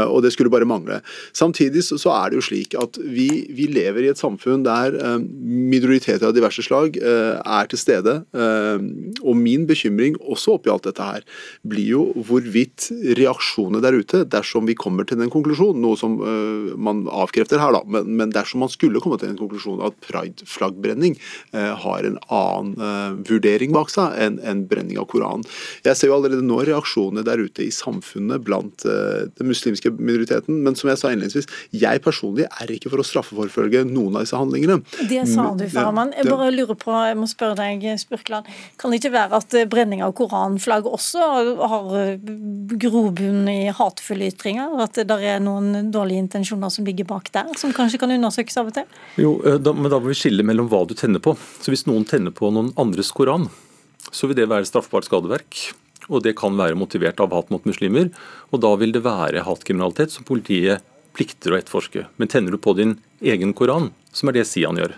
og det skulle bare bare mangle. Samtidig så, er det jo slik at vi, vi, lever i et samfunn der eh, minoriteter av diverse slag eh, er til stede. Eh, og min bekymring også oppi alt dette her, blir jo hvorvidt reaksjonene der ute, dersom vi kommer til den konklusjonen, noe som eh, man avkrefter her, da, men, dersom man skulle komme til en konklusjon at pride-flaggbrenning har en annen vurdering bak seg enn en brenning av Koranen. Jeg ser jo allerede nå reaksjonene der ute i samfunnet blant den muslimske minoriteten retten. Men som jeg sa innledningsvis, jeg personlig er ikke for å straffeforfølge noen av disse handlingene. Det sa du, Farman. Jeg bare lurer på, jeg må spørre deg, Spurkland. Kan det ikke være at brenning av koranflagg også har eh, grobunn i hatefulle ytringer? At det er noen dårlige intensjoner som ligger bak der, som kanskje kan undersøkes av og til? Jo, eh, da, men da må vi skille mellom hva du tenner på. Så Hvis noen tenner på noen andres koran, så vil det være straffbart skadeverk og det kan være motivert av hat mot muslimer. Og da vil det være hatkriminalitet som politiet plikter å etterforske. Men tenner du på din egen koran, som er det Sian gjør,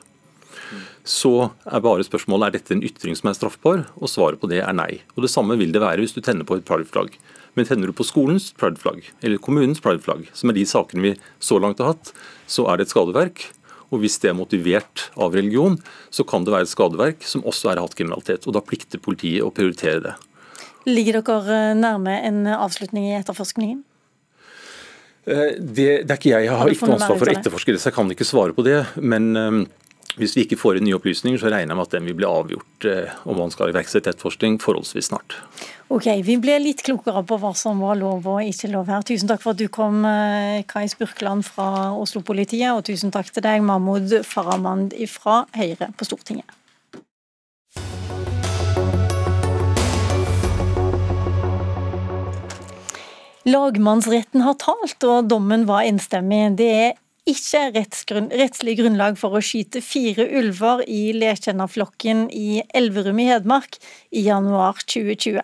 så er bare spørsmålet er dette en ytring som er straffbar, og svaret på det er nei. Og Det samme vil det være hvis du tenner på et prideflagg. Men tenner du på skolens prideflagg, eller kommunens prideflagg, som er de sakene vi så langt har hatt, så er det et skadeverk. Og hvis det er motivert av religion, så kan det være et skadeverk som også er hatkriminalitet. Og da plikter politiet å prioritere det. Ligger dere eh, nærme en avslutning i etterforskningen? Eh, det, det, er ikke jeg. Jeg har, har ikke noe ansvar for å etterforske det, så jeg kan ikke svare på det. Men um, hvis vi ikke får inn nye opplysninger, så regner jeg med at den vil bli avgjort uh, om man skal iverksette etterforskning forholdsvis snart. Ok, Vi ble litt klokere på hva som var lov og ikke lov her. Tusen takk for at du kom, Kai Spurkland fra Oslo-politiet, og tusen takk til deg, Mahmoud Farahmand fra Høyre på Stortinget. Lagmannsretten har talt, og dommen var enstemmig. Det er ikke rettslig grunnlag for å skyte fire ulver i Letjenna-flokken i Elverum i Hedmark i januar 2020.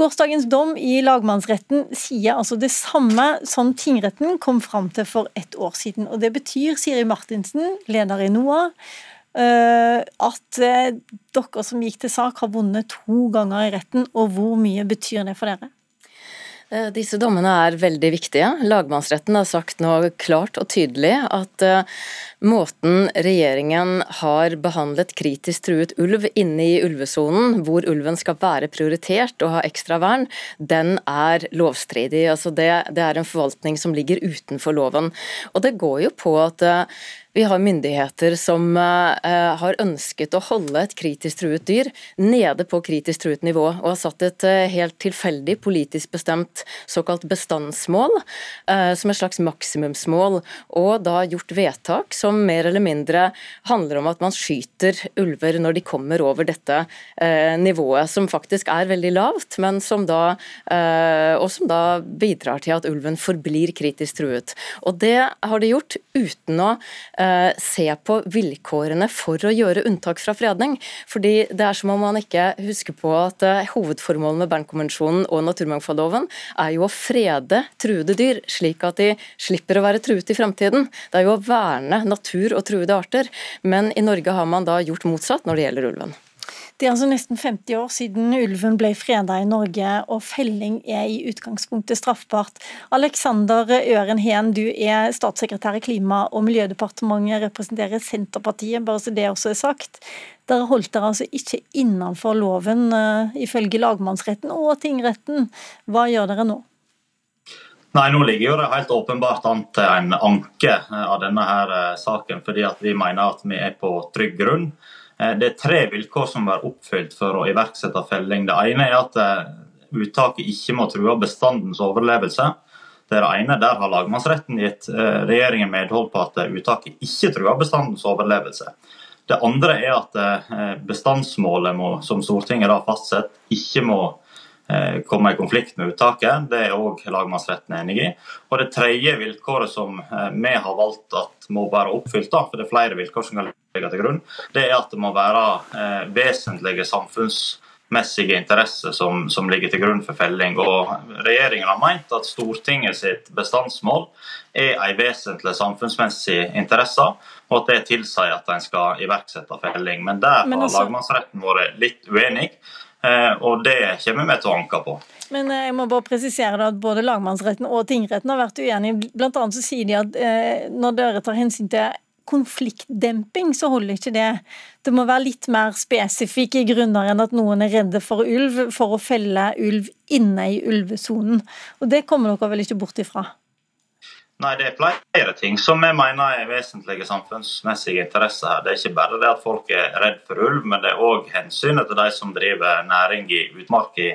Gårsdagens dom i lagmannsretten sier altså det samme som tingretten kom fram til for ett år siden. Og Det betyr, Siri Martinsen, leder i NOAH, eh, at eh, dere som gikk til sak, har vunnet to ganger i retten. Og hvor mye betyr det for dere? Eh, disse dommene er veldig viktige. Lagmannsretten har sagt nå klart og tydelig at eh, måten regjeringen har behandlet kritisk truet ulv inne i ulvesonen, hvor ulven skal være prioritert og ha ekstra vern, den er lovstridig. Altså det, det er en forvaltning som ligger utenfor loven. Og det går jo på at eh, vi har myndigheter som uh, har ønsket å holde et kritisk truet dyr nede på kritisk truet nivå, og har satt et uh, helt tilfeldig politisk bestemt såkalt bestandsmål, uh, som et slags maksimumsmål, og da gjort vedtak som mer eller mindre handler om at man skyter ulver når de kommer over dette nivået, som faktisk er veldig lavt, men som da, og som da bidrar til at ulven forblir kritisk truet. Og Det har de gjort uten å Eh, se på vilkårene for å gjøre unntak fra fredning. Fordi det er som om man ikke husker på at eh, hovedformålet med Bernkonvensjonen og naturmangfoldloven er jo å frede truede dyr, slik at de slipper å være truet i fremtiden. Det er jo å verne natur og truede arter. Men i Norge har man da gjort motsatt når det gjelder ulven. Det er altså nesten 50 år siden ulven ble freda i Norge, og felling er i utgangspunktet straffbart. Alexander Øren Heen, du er statssekretær i Klima- og miljødepartementet, representerer Senterpartiet, bare så det også er sagt. Dere holdt dere altså ikke innenfor loven, uh, ifølge lagmannsretten og tingretten. Hva gjør dere nå? Nei, Nå ligger jo det helt åpenbart an til en anke eh, av denne her eh, saken, fordi vi mener at vi er på trygg grunn. Eh, det er tre vilkår som må være oppfylt for å iverksette felling. Det ene er at eh, uttaket ikke må true bestandens overlevelse. Det er det ene. Der har lagmannsretten gitt eh, regjeringen medhold på at uttaket ikke truer bestandens overlevelse. Det andre er at bestandsmålet må, som Stortinget har fastsatt, ikke må komme i konflikt med uttaket. Det er òg lagmannsretten enig i. Og Det tredje vilkåret som eh, vi har valgt at må være oppfylt, da, for det er flere vilkår som kan ligge til grunn, det er at det må være eh, vesentlige samfunnsmessige interesser som, som, ligger til grunn for felling. Og Regjeringen har meint at Stortinget sitt bestandsmål er en vesentlig samfunnsmessig interesse, og at det tilsier at en skal iverksette felling. Men der har altså... lagmannsretten vært litt uenig. Eh, og det kommer vi til å anke på. Men eh, jeg må bare presisere at både lagmannsretten og tingretten har vært uenige. Blant annet så sier de at eh, når dere tar hensyn til konfliktdemping, så holder ikke det. Det må være litt mer spesifikke grunner enn at noen er redde for ulv for å felle ulv inne i ulvesonen. Og det kommer dere vel ikke bort ifra? Nei, Det er flere ting som jeg mener er vesentlige samfunnsmessige interesser her. Det er ikke bare det at folk er redd for ulv, men det er òg hensynet til de som driver næring i utmark i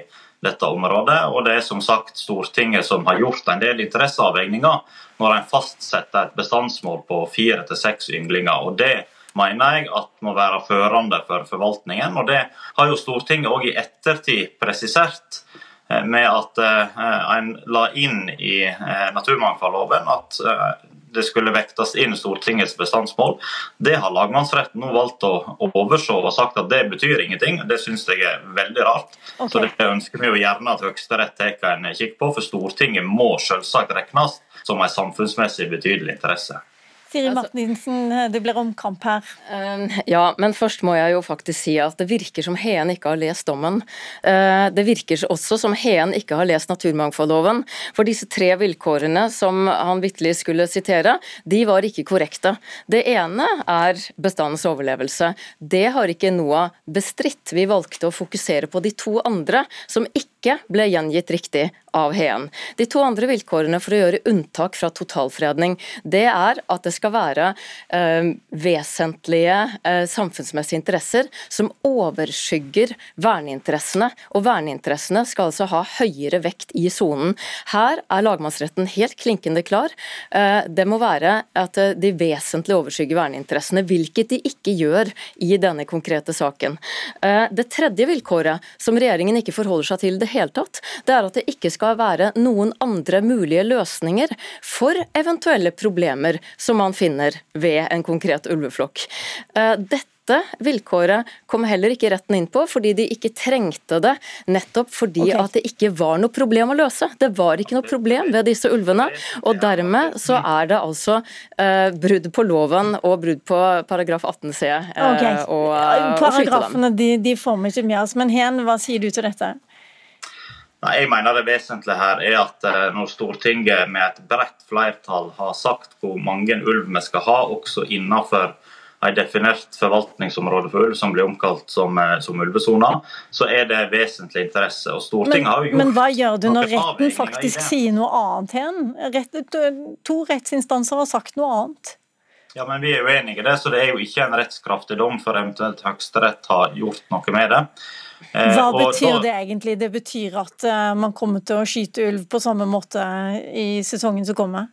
dette området. Og det er som sagt Stortinget som har gjort en del interesseavveininger når en fastsetter et bestandsmål på fire til seks ynglinger. og det mener jeg at må være førende for forvaltningen. og Det har jo Stortinget òg i ettertid presisert med at eh, en la inn i eh, naturmangfoldloven at det skulle vektes inn Stortingets bestandsmål. Det har lagmannsretten nå valgt å, overse og sagt at det betyr ingenting. Det syns jeg er veldig rart. Okay. Så Det ønsker vi jo gjerne at Høyesterett tar en kikk på, for Stortinget må selvsagt regnes som en samfunnsmessig betydelig interesse. Siri altså- Martinsen, det blir omkamp her. Ehm, ja, men først må jeg jo faktisk si at det virker som Heen ikke har lest dommen. Eh, det virker også som Heen ikke har lest naturmangfoldloven. For disse tre vilkårene som han vitterlig skulle sitere, de var ikke korrekte. Det ene er bestandens overlevelse. Det har ikke NOAH bestridt. Vi valgte å fokusere på de to andre, som ikke ble gjengitt riktig av Heen. De to andre vilkårene for å gjøre unntak fra totalfredning, det er at det skal være eh, vesentlige eh, samfunnsmessige interesser som overskygger verneinteressene. Og verneinteressene skal altså ha høyere vekt i sonen. Her er lagmannsretten helt klinkende klar. Eh, det må være at eh, de vesentlig overskygger verneinteressene, hvilket de ikke gjør i denne konkrete saken. Eh, det tredje vilkåret, som regjeringen ikke forholder seg til det hele tatt, det er at det ikke skal være noen andre mulige løsninger for eventuelle problemer som man finner ved en konkret ulveflokk. Eh, dette vilkåret kom heller ikke retten inn på, fordi de ikke trengte det. Nettopp fordi okay. at det ikke var noe problem å løse. Det var ikke noe problem ved disse ulvene. Og dermed så er det altså eh, brudd på loven og brudd på paragraf 18 c. Eh, okay. og, uh, Paragrafene de, de former ikke med oss. Men Hen, hva sier du til dette? Nei, jeg mener Det vesentlige her er at eh, når Stortinget med et bredt flertall har sagt hvor mange ulv vi skal ha, også innenfor et definert forvaltningsområde for ulv som blir omkalt som, eh, som ulvesona, så er det vesentlig interesse. Og Stortinget men, har jo gjort Men hva gjør du når retten faktisk sier noe annet igjen? to rettsinstanser har sagt noe annet. Ja, men Vi er uenige i det, så det er jo ikke en rettskraftig dom for eventuelt Høyesterett har gjort noe med det. Eh, Hva betyr det egentlig? Det betyr at eh, man kommer til å skyte ulv på samme måte i sesongen som kommer?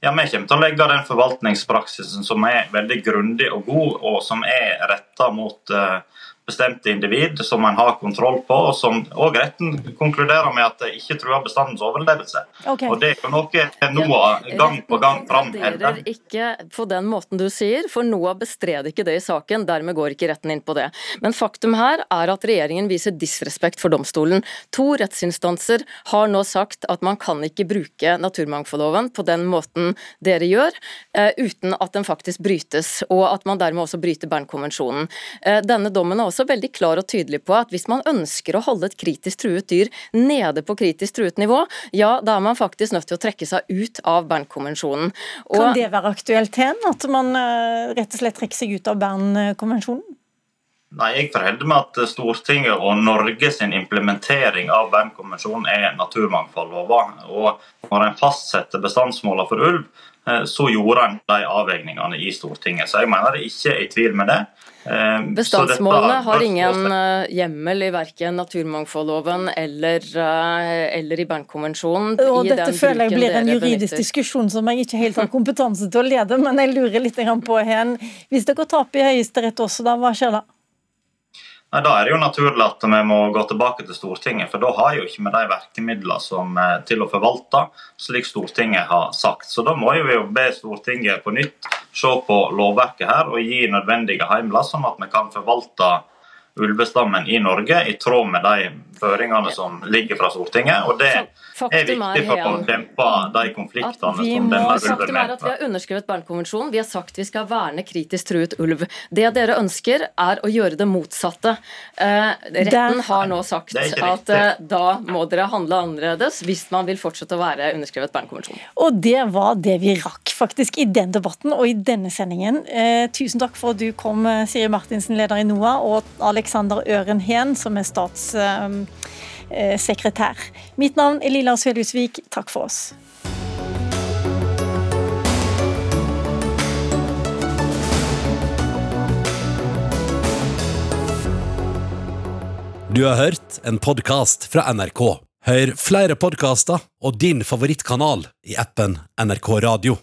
Ja, Vi kommer til å legge den forvaltningspraksisen som er veldig grundig og god, og som er retta mot uh, bestemte individ som man har kontroll på, og som òg retten konkluderer med at det ikke truer bestandens overlevelse. Okay. Og Det er jo noe NOAH gang på gang framhever. Ikke på den måten du sier, for NOAH bestred ikke det i saken. Dermed går ikke retten inn på det. Men faktum her er at regjeringen viser disrespekt for domstolen. To rettsinstanser har nå sagt at man kan ikke bruke naturmangfoldloven på den måten dere gjør, uh, uten at den faktisk brytes, og at man dermed også bryter Bernkonvensjonen. Uh, denne dommen er også veldig klar og tydelig på at hvis man ønsker å holde et kritisk truet dyr nede på kritisk truet nivå, ja, da er man faktisk nødt til å trekke seg ut av Bernkonvensjonen. Kan det være aktuelt hen, at man eh, rett og slett trekker seg ut av Bernkonvensjonen? Nei, Jeg forholder meg at Stortinget og Norge sin implementering av Bernkonvensjonen er naturmangfoldloven. Og når en fastsetter bestandsmålene for ulv, eh, så gjorde en de avveiningene i Stortinget. Så jeg mener det ikke er i tvil med det. Eh, Bestandsmålene har ingen eh, hjemmel i verken naturmangfoldloven eller, eller i Bernkonvensjonen. Og dette føler jeg blir en juridisk diskusjon som jeg ikke helt har kompetanse til å lede, men jeg lurer litt på hen. Hvis dere taper i Høyesterett også, da, hva skjer da? Nei, Da er det jo naturlig at vi må gå tilbake til Stortinget, for da har jo ikke vi de virkemidlene som, er til å forvalte, slik Stortinget har sagt. Så da må vi jo be Stortinget på nytt se på lovverket her og gi nødvendige heimler, sånn at vi kan forvalte ulvestammen i Norge i tråd med de føringene som ligger fra Stortinget. og Det er viktig for å dempe de konfliktene som denne ulven faktum er at vi har underskrevet Bernkonvensjonen. Vi har sagt vi skal verne kritisk truet ulv. Det dere ønsker, er å gjøre det motsatte. Eh, retten har nå sagt at eh, da må dere handle annerledes hvis man vil fortsette å være underskrevet Bernkonvensjonen. Og det var det vi rakk faktisk i den debatten og i denne sendingen. Eh, tusen takk for at du kom, Siri Martinsen, leder i NOAH, og Alexander Øren Heen, som er statssekretær. Eh, sekretær. Mitt navn er Lilla Svedhusvik. Takk for oss. Du har hørt en podkast fra NRK. Hør flere podkaster og din favorittkanal i appen NRK Radio.